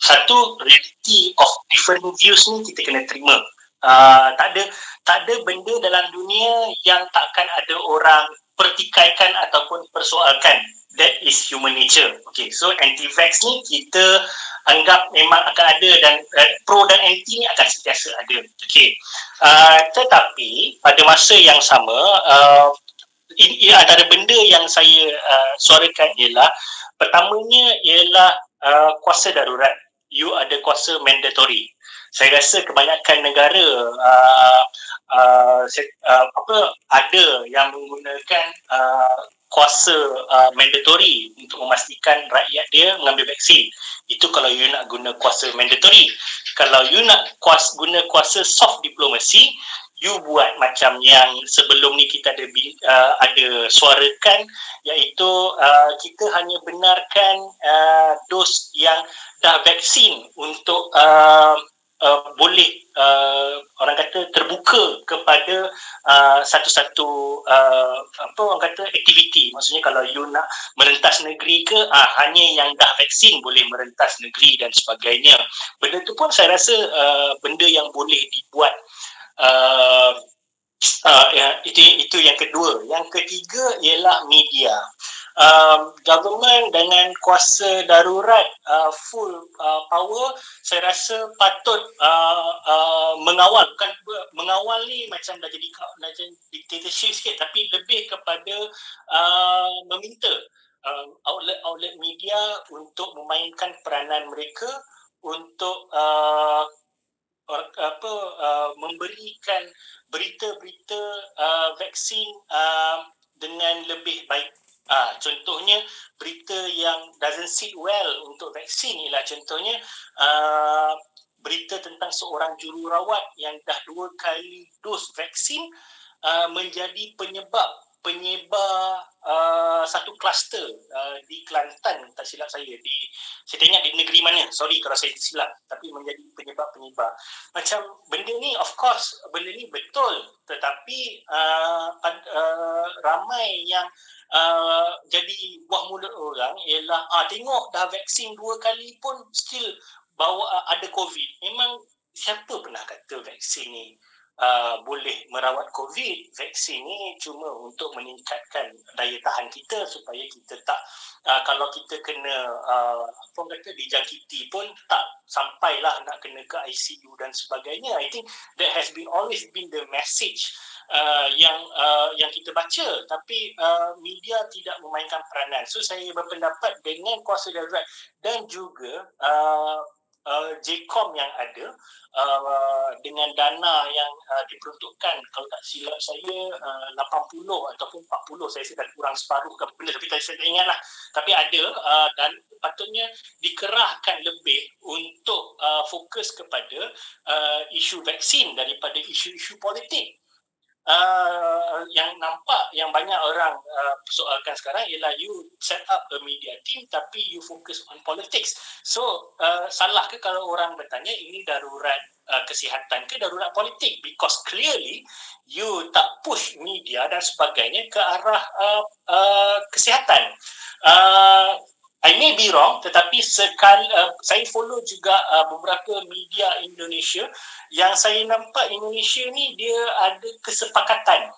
satu reality of different views ni kita kena terima. Uh, tak ada tak ada benda dalam dunia yang takkan ada orang pertikaikan ataupun persoalkan. That is human nature. Okay, so anti-vax ni kita anggap memang akan ada dan uh, pro dan anti ni akan sentiasa ada. Okay. Uh, tetapi pada masa yang sama, uh, ini antara benda yang saya uh, suarakan ialah pertamanya ialah uh, kuasa darurat. You ada kuasa mandatory. Saya rasa kebanyakan negara uh, uh, se- uh, apa ada yang menggunakan uh, kuasa uh, mandatory untuk memastikan rakyat dia mengambil vaksin. Itu kalau you nak guna kuasa mandatory. Kalau you nak kuas, guna kuasa soft diplomacy, you buat macam yang sebelum ni kita ada uh, ada suarakan iaitu uh, kita hanya benarkan uh, dos yang dah vaksin untuk uh, uh, boleh uh, orang kata terbuka kepada uh, satu-satu uh, apa orang kata aktiviti. Maksudnya kalau you nak merentas negeri ke uh, hanya yang dah vaksin boleh merentas negeri dan sebagainya. Benda tu pun saya rasa uh, benda yang boleh dibuat uh, uh, ya, itu itu yang kedua. Yang ketiga ialah media um, government dengan kuasa darurat uh, full uh, power saya rasa patut uh, uh, mengawal bukan mengawal ni macam dah jadi macam dictatorship sikit tapi lebih kepada uh, meminta uh, outlet-outlet media untuk memainkan peranan mereka untuk uh, apa uh, memberikan berita-berita uh, vaksin uh, dengan lebih baik Ah, contohnya berita yang doesn't sit well untuk vaksin ialah contohnya uh, berita tentang seorang jururawat yang dah dua kali dos vaksin uh, menjadi penyebab penyebar uh, satu kluster uh, di Kelantan tak silap saya di saya tak ingat di negeri mana sorry kalau saya silap tapi menjadi penyebab-penyebab macam benda ni of course benda ni betul tetapi uh, uh, ramai yang uh, jadi buah mulut orang ialah ah tengok dah vaksin dua kali pun still bawa uh, ada covid. Memang siapa pernah kata vaksin ni uh, boleh merawat COVID. Vaksin ni cuma untuk meningkatkan daya tahan kita supaya kita tak uh, kalau kita kena uh, apa kata dijangkiti pun tak sampailah nak kena ke ICU dan sebagainya. I think that has been always been the message uh, yang uh, yang kita baca tapi uh, media tidak memainkan peranan. So saya berpendapat dengan kuasa darurat dan juga uh, uh, JCOM yang ada uh, dengan dana yang uh, diperuntukkan kalau tak silap saya uh, 80 ataupun 40 saya sedang kurang separuh ke benda tapi saya tak ingat lah tapi ada uh, dan patutnya dikerahkan lebih untuk uh, fokus kepada uh, isu vaksin daripada isu-isu politik uh, yang nampak yang banyak orang uh, persoalkan sekarang ialah you set up a media team tapi you focus on politics. So uh, salah ke kalau orang bertanya ini darurat kesihatan ke darurat politik because clearly you tak push media dan sebagainya ke arah uh, uh, kesihatan. Uh, I may be wrong tetapi sekali uh, saya follow juga uh, beberapa media Indonesia. Yang saya nampak Indonesia ni dia ada kesepakatan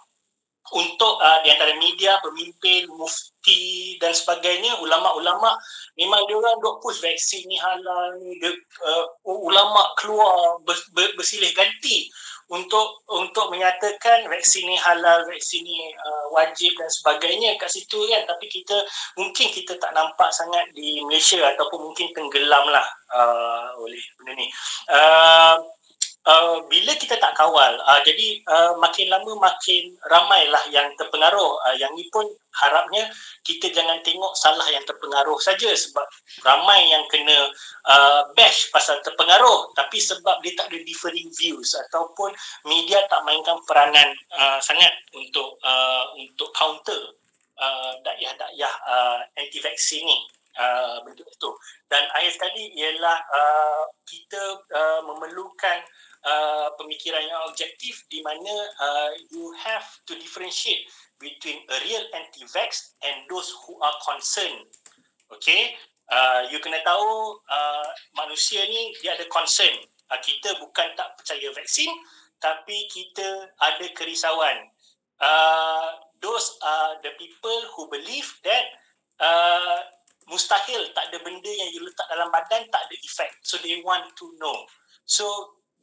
untuk uh, di antara media, pemimpin, mufti dan sebagainya, ulama-ulama memang dia orang dok push vaksin ni halal ni, dia, uh, ulama keluar ber, ber, bersilih ganti untuk untuk menyatakan vaksin ni halal, vaksin ni uh, wajib dan sebagainya kat situ kan. Tapi kita mungkin kita tak nampak sangat di Malaysia ataupun mungkin tenggelam lah uh, oleh benda ni. Uh, uh, bila kita tak kawal uh, jadi uh, makin lama makin ramailah yang terpengaruh. Uh, yang ni pun harapnya kita jangan tengok salah yang terpengaruh saja sebab ramai yang kena uh, bash pasal terpengaruh. Tapi sebab dia tak ada differing views ataupun media tak mainkan peranan uh, sangat untuk uh, untuk counter uh, dakyah-dakyah uh, anti vaksin ni. Uh, bentuk itu. Dan akhir sekali ialah uh, kita uh, memerlukan uh, pemikiran yang objektif di mana uh, you have to differentiate between a real anti-vax and those who are concerned. Okay, uh, you kena tahu uh, manusia ni dia ada concern. Uh, kita bukan tak percaya vaksin, tapi kita ada kerisauan. Uh, those are the people who believe that uh, mustahil tak ada benda yang you letak dalam badan tak ada effect. So they want to know. So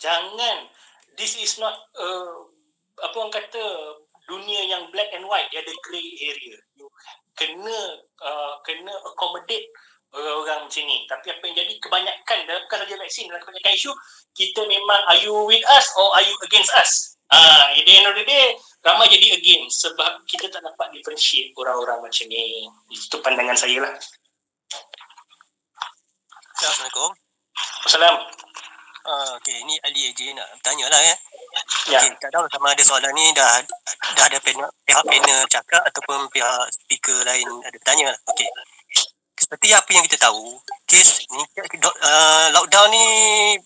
jangan this is not uh, apa orang kata dunia yang black and white dia ada grey area you kena uh, kena accommodate orang-orang macam ni tapi apa yang jadi kebanyakan dalam bukan saja vaksin dalam kebanyakan isu kita memang are you with us or are you against us Ah, uh, at the end of the day, ramai jadi against sebab kita tak dapat differentiate orang-orang macam ni. Itu pandangan saya lah. Assalamualaikum. Assalamualaikum. Uh, okay, ni Ali AJ nak tanya lah ya. Ya. Okay, tak tahu sama ada soalan ni dah dah ada panel, pihak panel cakap ataupun pihak speaker lain ada tanya lah. Okay. Seperti apa yang kita tahu, kes ni uh, lockdown ni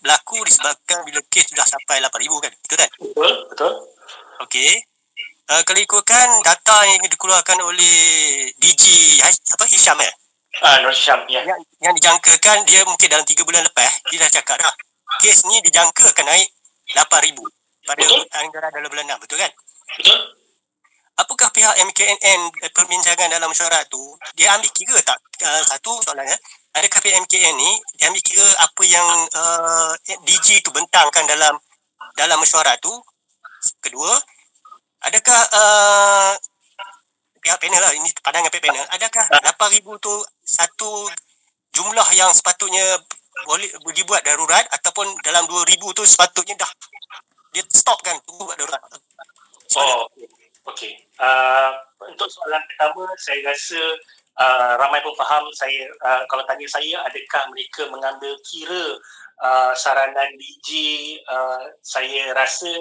berlaku disebabkan bila kes sudah sampai 8,000 kan? Betul kan? Betul, betul. Okay. Uh, kalau ikutkan data yang dikeluarkan oleh DG apa Hisham eh? Ah, Nur Hisham, ya. Yang, yang dijangkakan dia mungkin dalam 3 bulan lepas dia dah cakap dah kes ni dijangka akan naik 8,000 pada anggaran dalam bulan 6, betul kan? Betul. Apakah pihak MKNN eh, perbincangan dalam mesyuarat tu dia ambil kira tak? Uh, satu soalan ya adakah pihak MKN ni dia ambil kira apa yang uh, DG tu bentangkan dalam dalam mesyuarat tu? Kedua adakah uh, pihak panel lah ini pandangan pihak panel. Adakah 8000 tu satu jumlah yang sepatutnya boleh dibuat darurat ataupun dalam 2000 tu sepatutnya dah dia stop kan tunggu buat darurat. Oh, okey. Uh, untuk soalan pertama saya rasa uh, ramai pun faham saya uh, kalau tanya saya adakah mereka mengambil kira uh, saranan DG uh, saya rasa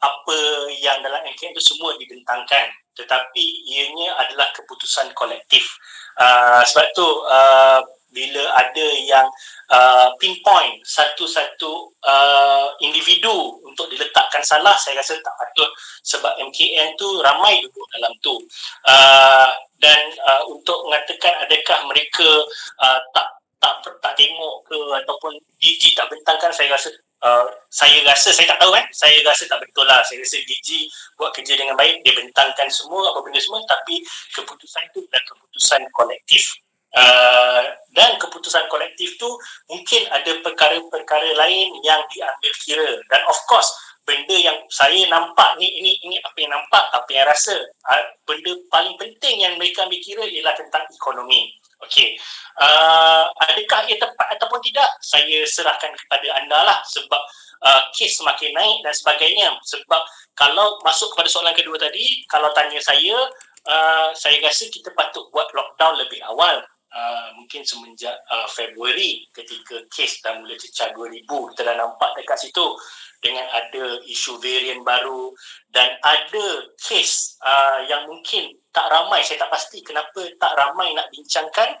apa yang dalam MKN itu semua dibentangkan tetapi ianya adalah keputusan kolektif. Uh, sebab tu uh, bila ada yang uh, pinpoint satu-satu uh, individu untuk diletakkan salah saya rasa tak patut sebab MKN tu ramai duduk dalam tu. Uh, dan uh, untuk mengatakan adakah mereka uh, tak tak tak tengok ke ataupun DG tak bentangkan saya rasa Uh, saya rasa saya tak tahu kan saya rasa tak betul lah. Saya rasa DG buat kerja dengan baik dia bentangkan semua apa benda semua tapi keputusan itu adalah keputusan kolektif Uh, dan keputusan kolektif tu mungkin ada perkara-perkara lain yang diambil kira. Dan of course benda yang saya nampak ni ini ini apa yang nampak apa yang rasa. Uh, benda paling penting yang mereka ambil kira ialah tentang ekonomi. Okey. Uh, adakah ia tepat ataupun tidak? Saya serahkan kepada anda lah sebab uh, kes semakin naik dan sebagainya. Sebab kalau masuk kepada soalan kedua tadi kalau tanya saya uh, saya rasa kita patut buat lockdown lebih awal uh, mungkin semenjak uh, Februari ketika kes dah mula cecah 2000 kita dah nampak dekat situ dengan ada isu varian baru dan ada kes uh, yang mungkin tak ramai. Saya tak pasti kenapa tak ramai nak bincangkan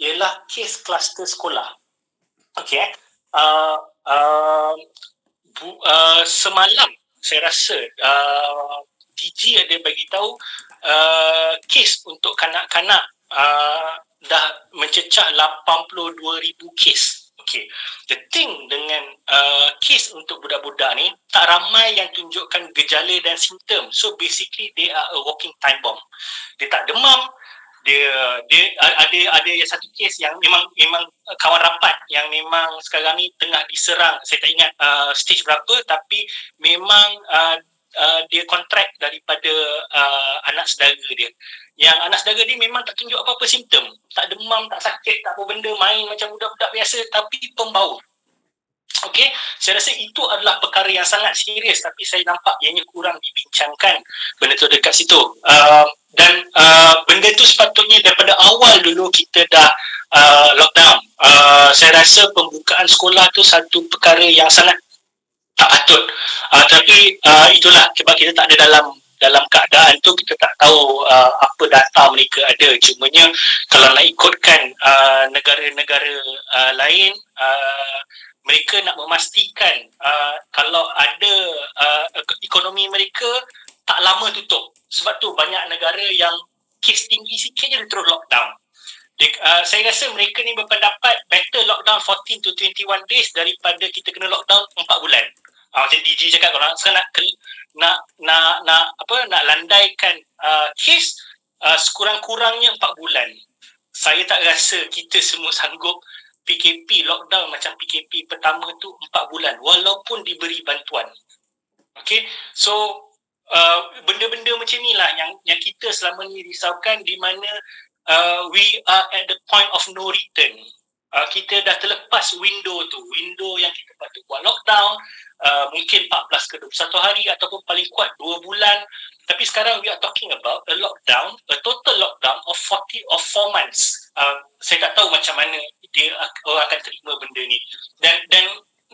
ialah kes kluster sekolah. Okey uh, uh, bu- uh, semalam saya rasa uh, TG ada bagi tahu uh, kes untuk kanak-kanak uh, dah mencecah 82,000 kes. Okay. The thing dengan uh, kes untuk budak-budak ni, tak ramai yang tunjukkan gejala dan simptom. So basically, they are a walking time bomb. Dia tak demam, dia dia ada ada yang satu kes yang memang memang kawan rapat yang memang sekarang ni tengah diserang saya tak ingat uh, stage berapa tapi memang uh, uh, dia kontrak daripada uh, anak saudara dia. Yang anak saudara dia memang tak tunjuk apa-apa simptom. Tak demam tak sakit tak apa benda main macam budak-budak biasa tapi pembau Okey, saya rasa itu adalah perkara yang sangat serius tapi saya nampak ianya kurang dibincangkan. Benda tu dekat situ. Uh, dan uh, benda tu sepatutnya daripada awal dulu kita dah uh, lockdown. Uh, saya rasa pembukaan sekolah tu satu perkara yang sangat tak patut. Uh, tapi uh, itulah sebab kita tak ada dalam dalam keadaan tu kita tak tahu uh, apa data mereka ada. Cumanya kalau nak ikutkan uh, negara-negara uh, lain uh, mereka nak memastikan uh, kalau ada uh, ekonomi mereka tak lama tutup. Sebab tu banyak negara yang kes tinggi sikit je terus lockdown. Uh, saya rasa mereka ni berpendapat better lockdown 14 to 21 days daripada kita kena lockdown 4 bulan. Uh, macam DG cakap kalau sekarang nak, nak nak nak apa nak landaikan uh, kes uh, sekurang-kurangnya 4 bulan. Saya tak rasa kita semua sanggup PKP lockdown macam PKP pertama tu 4 bulan walaupun diberi bantuan. Okay, so uh, benda-benda macam ni lah yang yang kita selama ni risaukan di mana uh, we are at the point of no return. Uh, kita dah terlepas window tu, window yang kita patut buat lockdown, uh, mungkin 14 ke 21 hari ataupun paling kuat 2 bulan. Tapi sekarang we are talking about a lockdown, a total lockdown of 40 of 4 months. Uh, saya tak tahu macam mana dia orang akan terima benda ni dan dan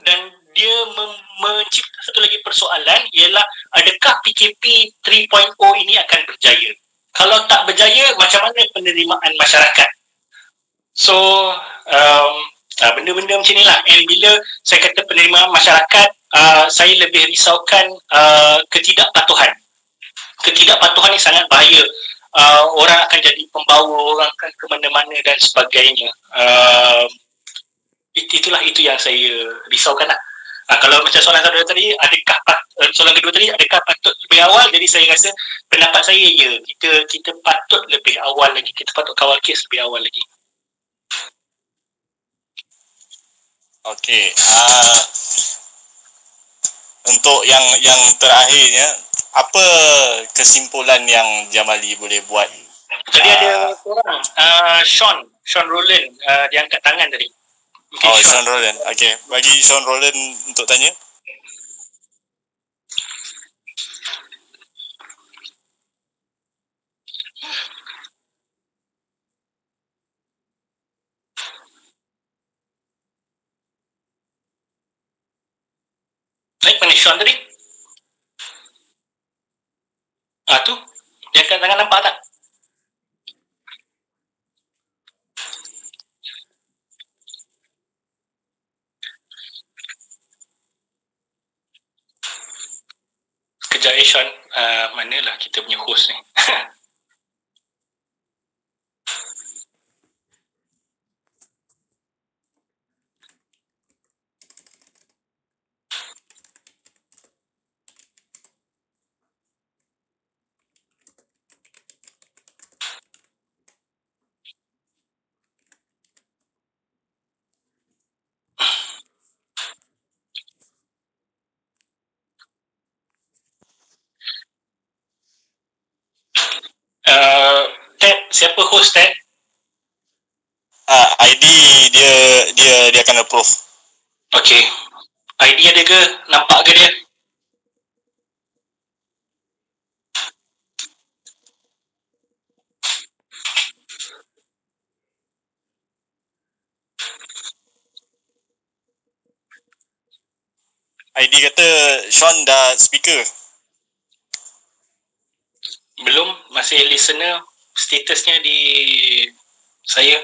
dan dia mem- mencipta satu lagi persoalan ialah adakah PKP 3.0 ini akan berjaya kalau tak berjaya macam mana penerimaan masyarakat so um, uh, benda-benda macam inilah and bila saya kata penerimaan masyarakat uh, saya lebih risaukan uh, ketidakpatuhan. Ketidakpatuhan ni sangat bahaya. Uh, orang akan jadi pembawa orang akan ke mana-mana dan sebagainya. Uh, itulah itu yang saya risaukan lah. Uh, kalau macam soalan saudara tadi adakah uh, soalan kedua tadi adakah patut lebih awal? Jadi saya rasa pendapat saya ya kita kita patut lebih awal lagi. Kita patut kawal kes lebih awal lagi Okey. Uh, untuk yang yang terakhirnya apa kesimpulan yang Jamali boleh buat? Tadi ada orang, uh, Sean, Sean Roland, uh, dia angkat tangan tadi. Okay, oh, Sean, Sean Roland. Okay, bagi Sean Roland untuk tanya. Baik, mana Sean tadi? Ah tu, dia angkat tangan nampak tak? Kejap eh Sean, uh, manalah kita punya host ni? Uh, Ted, siapa host Ted? Ah, ID dia dia dia akan approve. Okay. ID ada ke? Nampak ke dia? ID kata Sean dah speaker. Belum, masih listener. Statusnya di saya.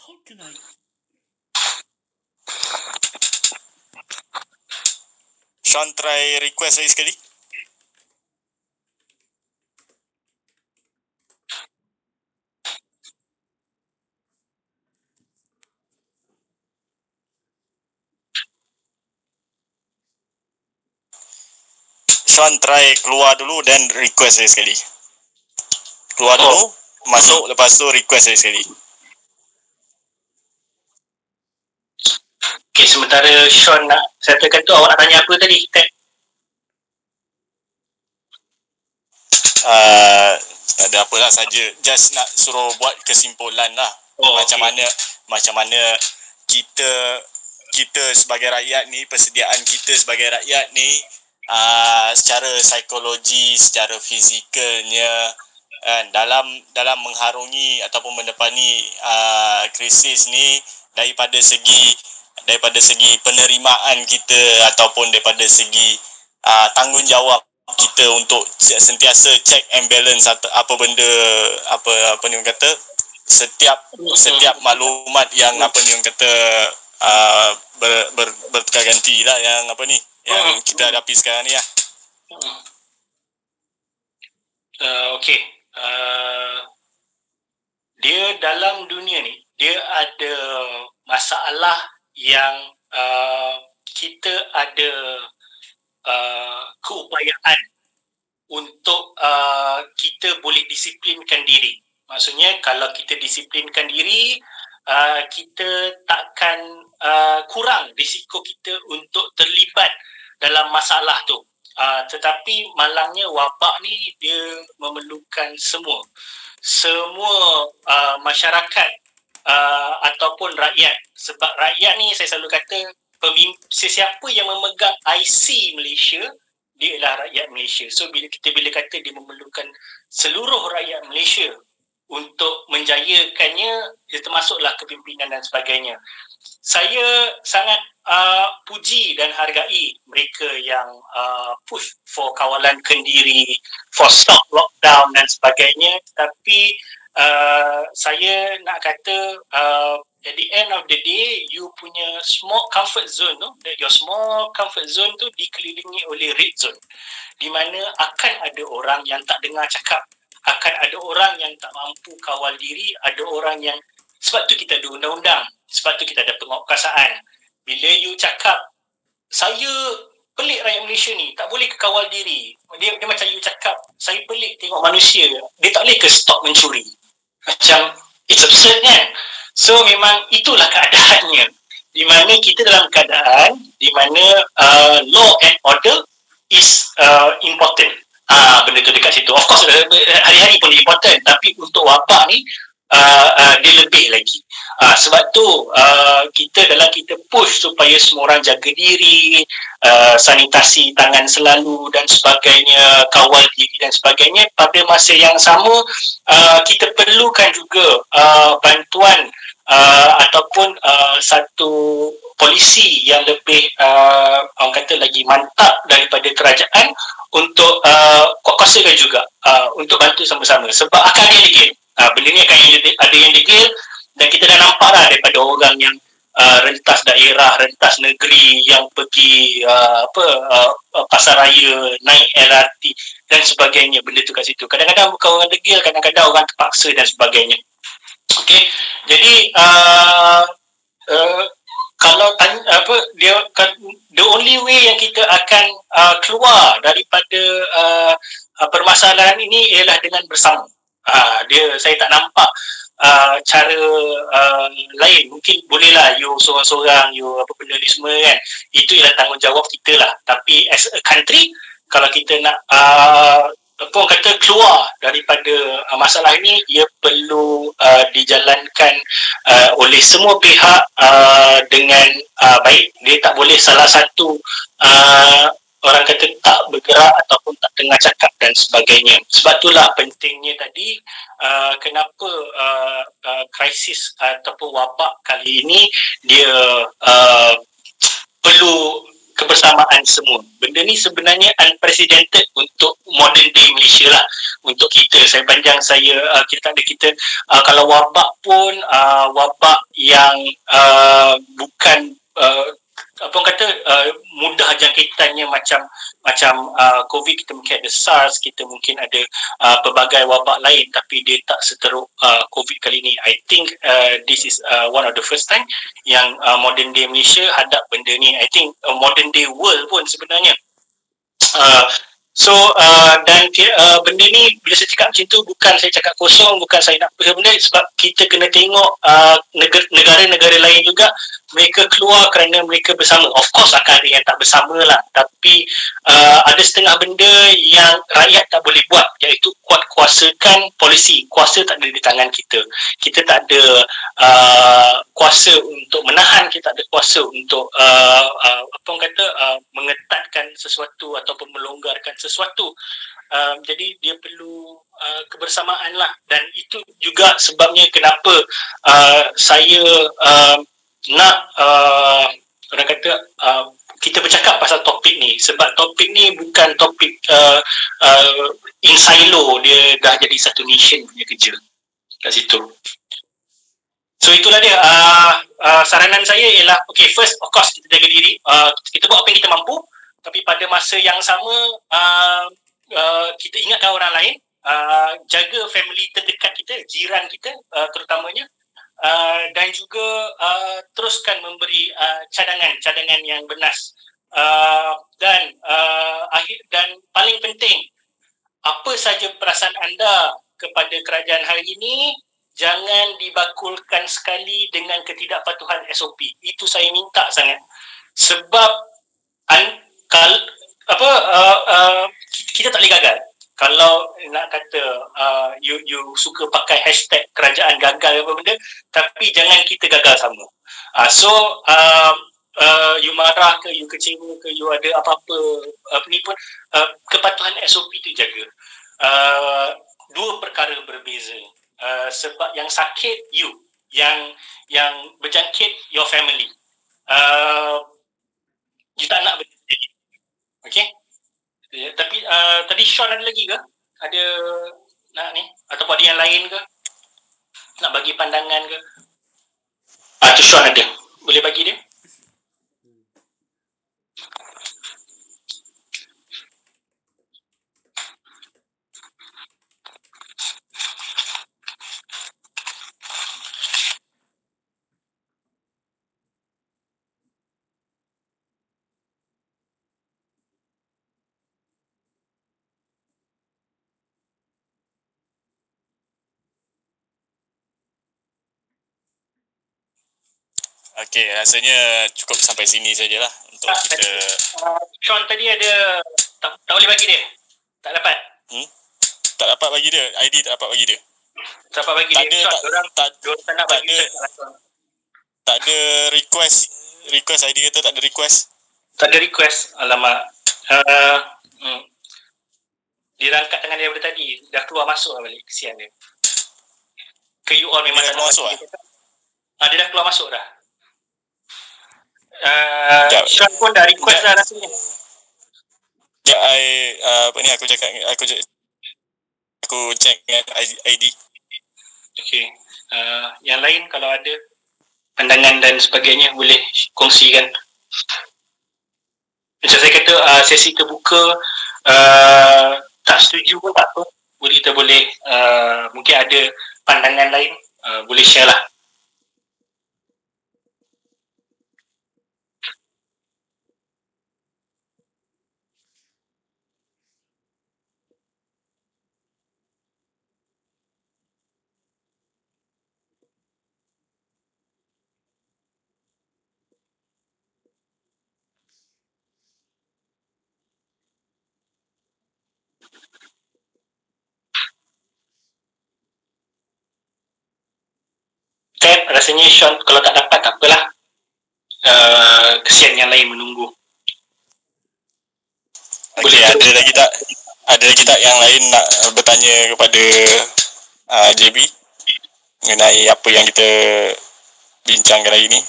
How can I? Sean try request lagi sekali. Sean try keluar dulu dan request saya sekali. Keluar dulu, masuk lepas tu request saya sekali. Okay, sementara Sean nak settlekan tu, awak nak tanya apa tadi? Ted? Uh, tak ada apalah saja. Just nak suruh buat kesimpulan lah. Oh, macam okay. mana macam mana kita kita sebagai rakyat ni persediaan kita sebagai rakyat ni uh, secara psikologi secara fizikalnya kan dalam dalam mengharungi ataupun mendepani uh, krisis ni daripada segi daripada segi penerimaan kita ataupun daripada segi uh, tanggungjawab kita untuk sentiasa check and balance atau apa benda apa apa ni orang kata setiap setiap maklumat yang apa ni orang kata uh, ber, ber, bertukar ganti lah yang apa ni yang kita hadapi sekarang ni lah. Uh, okay. Uh, dia dalam dunia ni, dia ada masalah yang uh, kita ada uh, keupayaan untuk uh, kita boleh disiplinkan diri. Maksudnya kalau kita disiplinkan diri, uh, kita takkan uh, kurang risiko kita untuk terlibat dalam masalah tu. Uh, tetapi malangnya wabak ni dia memerlukan semua. Semua uh, masyarakat uh, ataupun rakyat. Sebab rakyat ni saya selalu kata sesiapa yang memegang IC Malaysia dia ialah rakyat Malaysia. So bila kita bila kata dia memerlukan seluruh rakyat Malaysia untuk menjayakannya dia termasuklah kepimpinan dan sebagainya. Saya sangat uh, puji dan hargai mereka yang uh, push for kawalan kendiri, for stop lockdown dan sebagainya. Tapi uh, saya nak kata uh, at the end of the day you punya small comfort zone tu, that your small comfort zone tu dikelilingi oleh red zone. Di mana akan ada orang yang tak dengar cakap akan ada orang yang tak mampu kawal diri, ada orang yang sebab tu kita ada undang-undang, sebab tu kita ada penguatkuasaan. Bila you cakap saya pelik rakyat Malaysia ni, tak boleh ke kawal diri. Dia, dia macam you cakap, saya pelik tengok manusia, dia tak boleh ke stop mencuri. Macam it's absurd kan? So memang itulah keadaannya. Di mana kita dalam keadaan di mana uh, law and order is uh, important uh, benda tu dekat situ. Of course hari-hari pun important tapi untuk wabak ni uh, uh, dia lebih lagi. Uh, sebab tu uh, kita dalam kita push supaya semua orang jaga diri, uh, sanitasi tangan selalu dan sebagainya, kawal diri dan sebagainya. Pada masa yang sama uh, kita perlukan juga uh, bantuan uh, ataupun uh, satu polisi yang lebih uh, orang kata lagi mantap daripada kerajaan untuk uh, kuat-kuasakan juga uh, untuk bantu sama-sama sebab akan ada degil uh, benda ni akan ada yang degil dan kita dah nampak lah daripada orang yang uh, rentas daerah, rentas negeri yang pergi uh, apa uh, pasar raya, naik LRT dan sebagainya. Benda tu kat situ. Kadang-kadang bukan orang degil, kadang-kadang orang terpaksa dan sebagainya. Okay, jadi uh, uh, kalau tanya, apa dia the only way yang kita akan uh, keluar daripada uh, permasalahan ini ialah dengan bersama. Uh, dia saya tak nampak uh, cara uh, lain. Mungkin bolehlah you seorang-seorang you apa benda ni semua kan. Itu ialah tanggungjawab kita lah. Tapi as a country kalau kita nak uh, orang kata keluar daripada uh, masalah ini ia perlu uh, dijalankan uh, oleh semua pihak uh, dengan uh, baik. Dia tak boleh salah satu uh, orang kata tak bergerak ataupun tak dengar cakap dan sebagainya sebab itulah pentingnya tadi uh, kenapa uh, uh, krisis ataupun wabak kali ini dia uh, perlu kebersamaan semua. Benda ni sebenarnya unprecedented untuk modern day Malaysia lah. Untuk kita, saya panjang saya, uh, kita ada kita, uh, kalau wabak pun, uh, wabak yang uh, bukan uh, apa orang kata uh, mudah jangkitannya macam macam uh, COVID kita mungkin ada SARS kita mungkin ada uh, pelbagai wabak lain tapi dia tak seteruk uh, COVID kali ini I think uh, this is uh, one of the first time yang uh, modern day Malaysia hadap benda ni. I think uh, modern day world pun sebenarnya uh, So uh, dan uh, benda ni bila saya cakap macam tu bukan saya cakap kosong bukan saya nak benda sebab kita kena tengok uh, negara- negara-negara lain juga mereka keluar kerana mereka bersama. Of course akan ada yang tak bersama lah tapi uh, ada setengah benda yang rakyat tak boleh buat iaitu kuat kuasakan polisi. Kuasa tak ada di tangan kita. Kita tak ada uh, kuasa untuk menahan, kita tak ada kuasa untuk uh, uh, apa orang kata uh, mengetatkan sesuatu ataupun melonggarkan sesuatu. Um, jadi dia perlu uh, kebersamaan lah. Dan itu juga sebabnya kenapa uh, saya uh, nak uh, orang kata uh, kita bercakap pasal topik ni. Sebab topik ni bukan topik uh, uh, in silo. Dia dah jadi satu nation punya kerja. Kat situ. So itulah dia. Uh, uh, saranan saya ialah okay first of course kita jaga diri. Uh, kita buat apa yang kita mampu tapi pada masa yang sama uh, uh, kita ingatkan orang lain uh, jaga family terdekat kita jiran kita uh, terutamanya uh, dan juga uh, teruskan memberi uh, cadangan-cadangan yang bernas. Uh, dan uh, akhir dan paling penting apa saja perasaan anda kepada kerajaan hari ini jangan dibakulkan sekali dengan ketidakpatuhan SOP itu saya minta sangat. Sebab an, kal, apa uh, uh, kita tak boleh gagal. Kalau nak kata uh, you you suka pakai hashtag kerajaan gagal apa benda tapi jangan kita gagal sama. Uh, so uh, uh, you marah ke you kecewa ke you ada apa-apa apa ni pun uh, kepatuhan SOP tu jaga. Uh, dua perkara berbeza. Uh, sebab yang sakit you yang yang berjangkit your family. Uh, you tak nak okay Ya, tapi uh, tadi Sean ada lagi ke? Ada nak ni? Ataupun ada yang lain ke? Nak bagi pandangan ke? Ah, tu Sean ada. Boleh bagi dia? Okey, rasanya cukup sampai sini sajalah untuk Tak, kita Uh, Sean tadi ada tak, tak boleh bagi dia. Tak dapat. tak dapat bagi dia, ID tak dapat bagi dia. Tak dapat bagi Tak dia. ada Sean, tak, orang tak, tak nak tak bagi ada. tak ada request request ID kata tak ada request. Tak ada request. Alamak. Uh, hmm. Dia dah angkat tangan dia daripada tadi. Dah keluar masuk lah balik. Kesian dia. Ke you all memang Dia tak nak masuk bagi dia. Ah, dia dah keluar masuk dah. Uh, Sekejap. Sean pun dah request Sekejap. dah rasanya. Ya, I uh, apa ni aku cakap aku cek aku check dengan ID. Okay. Uh, yang lain kalau ada pandangan dan sebagainya boleh kongsikan. Macam saya kata uh, sesi terbuka uh, tak setuju pun tak apa. Boleh kita boleh uh, mungkin ada pandangan lain uh, boleh share lah. Ted rasanya Sean kalau tak dapat tak apalah. Uh, kesian yang lain menunggu. Okey, Boleh ada lagi tak? Ada lagi tak yang lain nak bertanya kepada uh, JB mengenai apa yang kita bincangkan hari ini?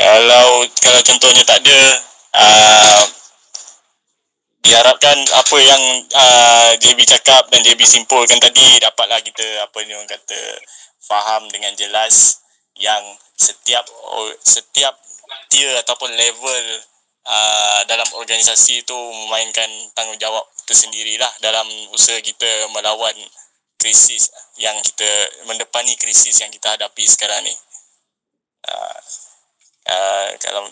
Kalau kalau contohnya tak ada uh, diharapkan apa yang uh, JB cakap dan JB simpulkan tadi dapatlah kita apa ni orang kata faham dengan jelas yang setiap setiap tier ataupun level uh, dalam organisasi itu memainkan tanggungjawab tersendirilah dalam usaha kita melawan krisis yang kita mendepani krisis yang kita hadapi sekarang ni. Uh, uh, kalau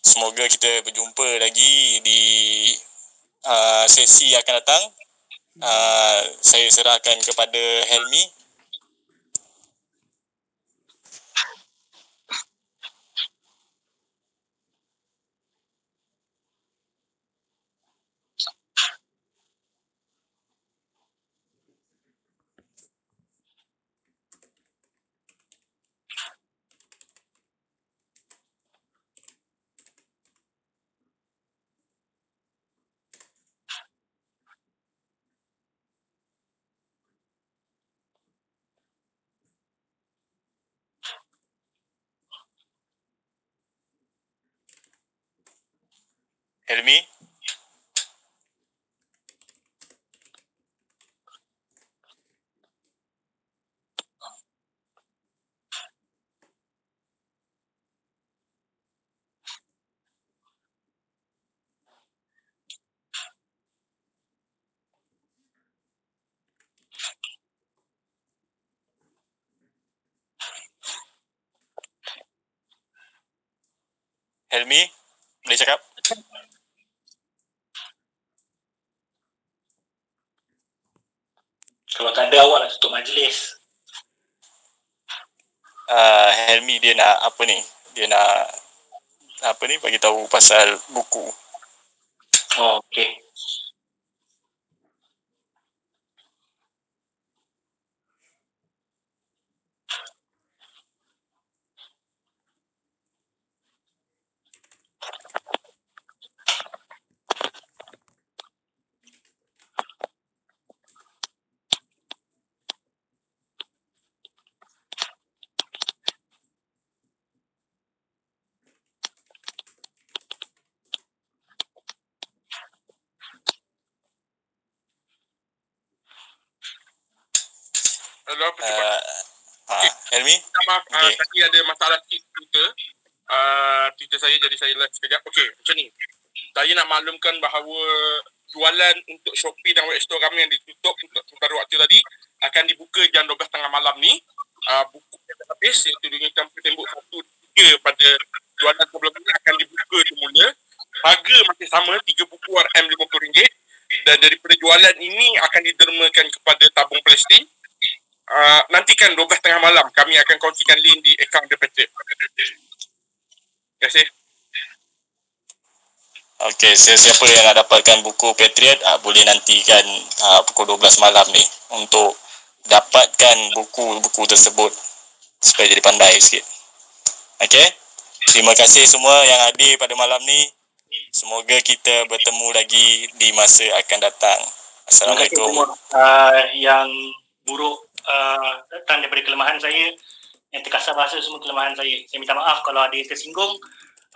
semoga kita berjumpa lagi di uh, sesi yang akan datang. Uh, saya serahkan kepada Helmi. Helmi. Helmi, boleh cakap? Kalau tak ada awak nak tutup majlis. uh, Helmi dia nak apa ni? Dia nak apa ni bagi tahu pasal buku. Oh, okey. Hello, apa cepat? Uh, uh, Helmi, Minta maaf, okay. uh, tadi ada masalah sikit Twitter. Uh, Twitter saya jadi saya live sekejap. Okey, macam ni. Saya nak maklumkan bahawa jualan untuk Shopee dan web store kami yang ditutup untuk sementara waktu tadi akan dibuka jam 12.30 malam ni. Uh, buku yang dah habis iaitu dengan campur tembok 1 3 pada jualan sebelum ini akan dibuka semula. Harga masih sama, 3 buku RM50 dan daripada jualan ini akan didermakan kepada tabung plastik uh, nantikan 12 tengah malam kami akan kongsikan link di akaun The Patriot. Terima kasih. Okey, sesiapa yang nak dapatkan buku Patriot uh, boleh nantikan uh, pukul 12 malam ni untuk dapatkan buku-buku tersebut supaya jadi pandai sikit. Okey. Terima kasih semua yang hadir pada malam ni. Semoga kita bertemu lagi di masa akan datang. Assalamualaikum. Terima kasih semua uh, yang buruk uh, datang daripada kelemahan saya yang terkasar bahasa semua kelemahan saya. Saya minta maaf kalau ada yang tersinggung.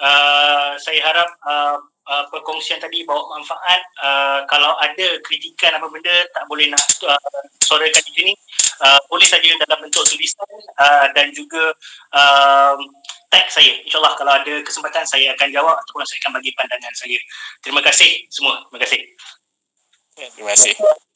Uh, saya harap uh, uh, perkongsian tadi bawa manfaat. Uh, kalau ada kritikan apa benda tak boleh nak uh, suarakan di sini. Uh, boleh saja dalam bentuk tulisan uh, dan juga uh, tag saya. InsyaAllah kalau ada kesempatan saya akan jawab ataupun saya akan bagi pandangan saya. Terima kasih semua. Terima kasih. Terima kasih.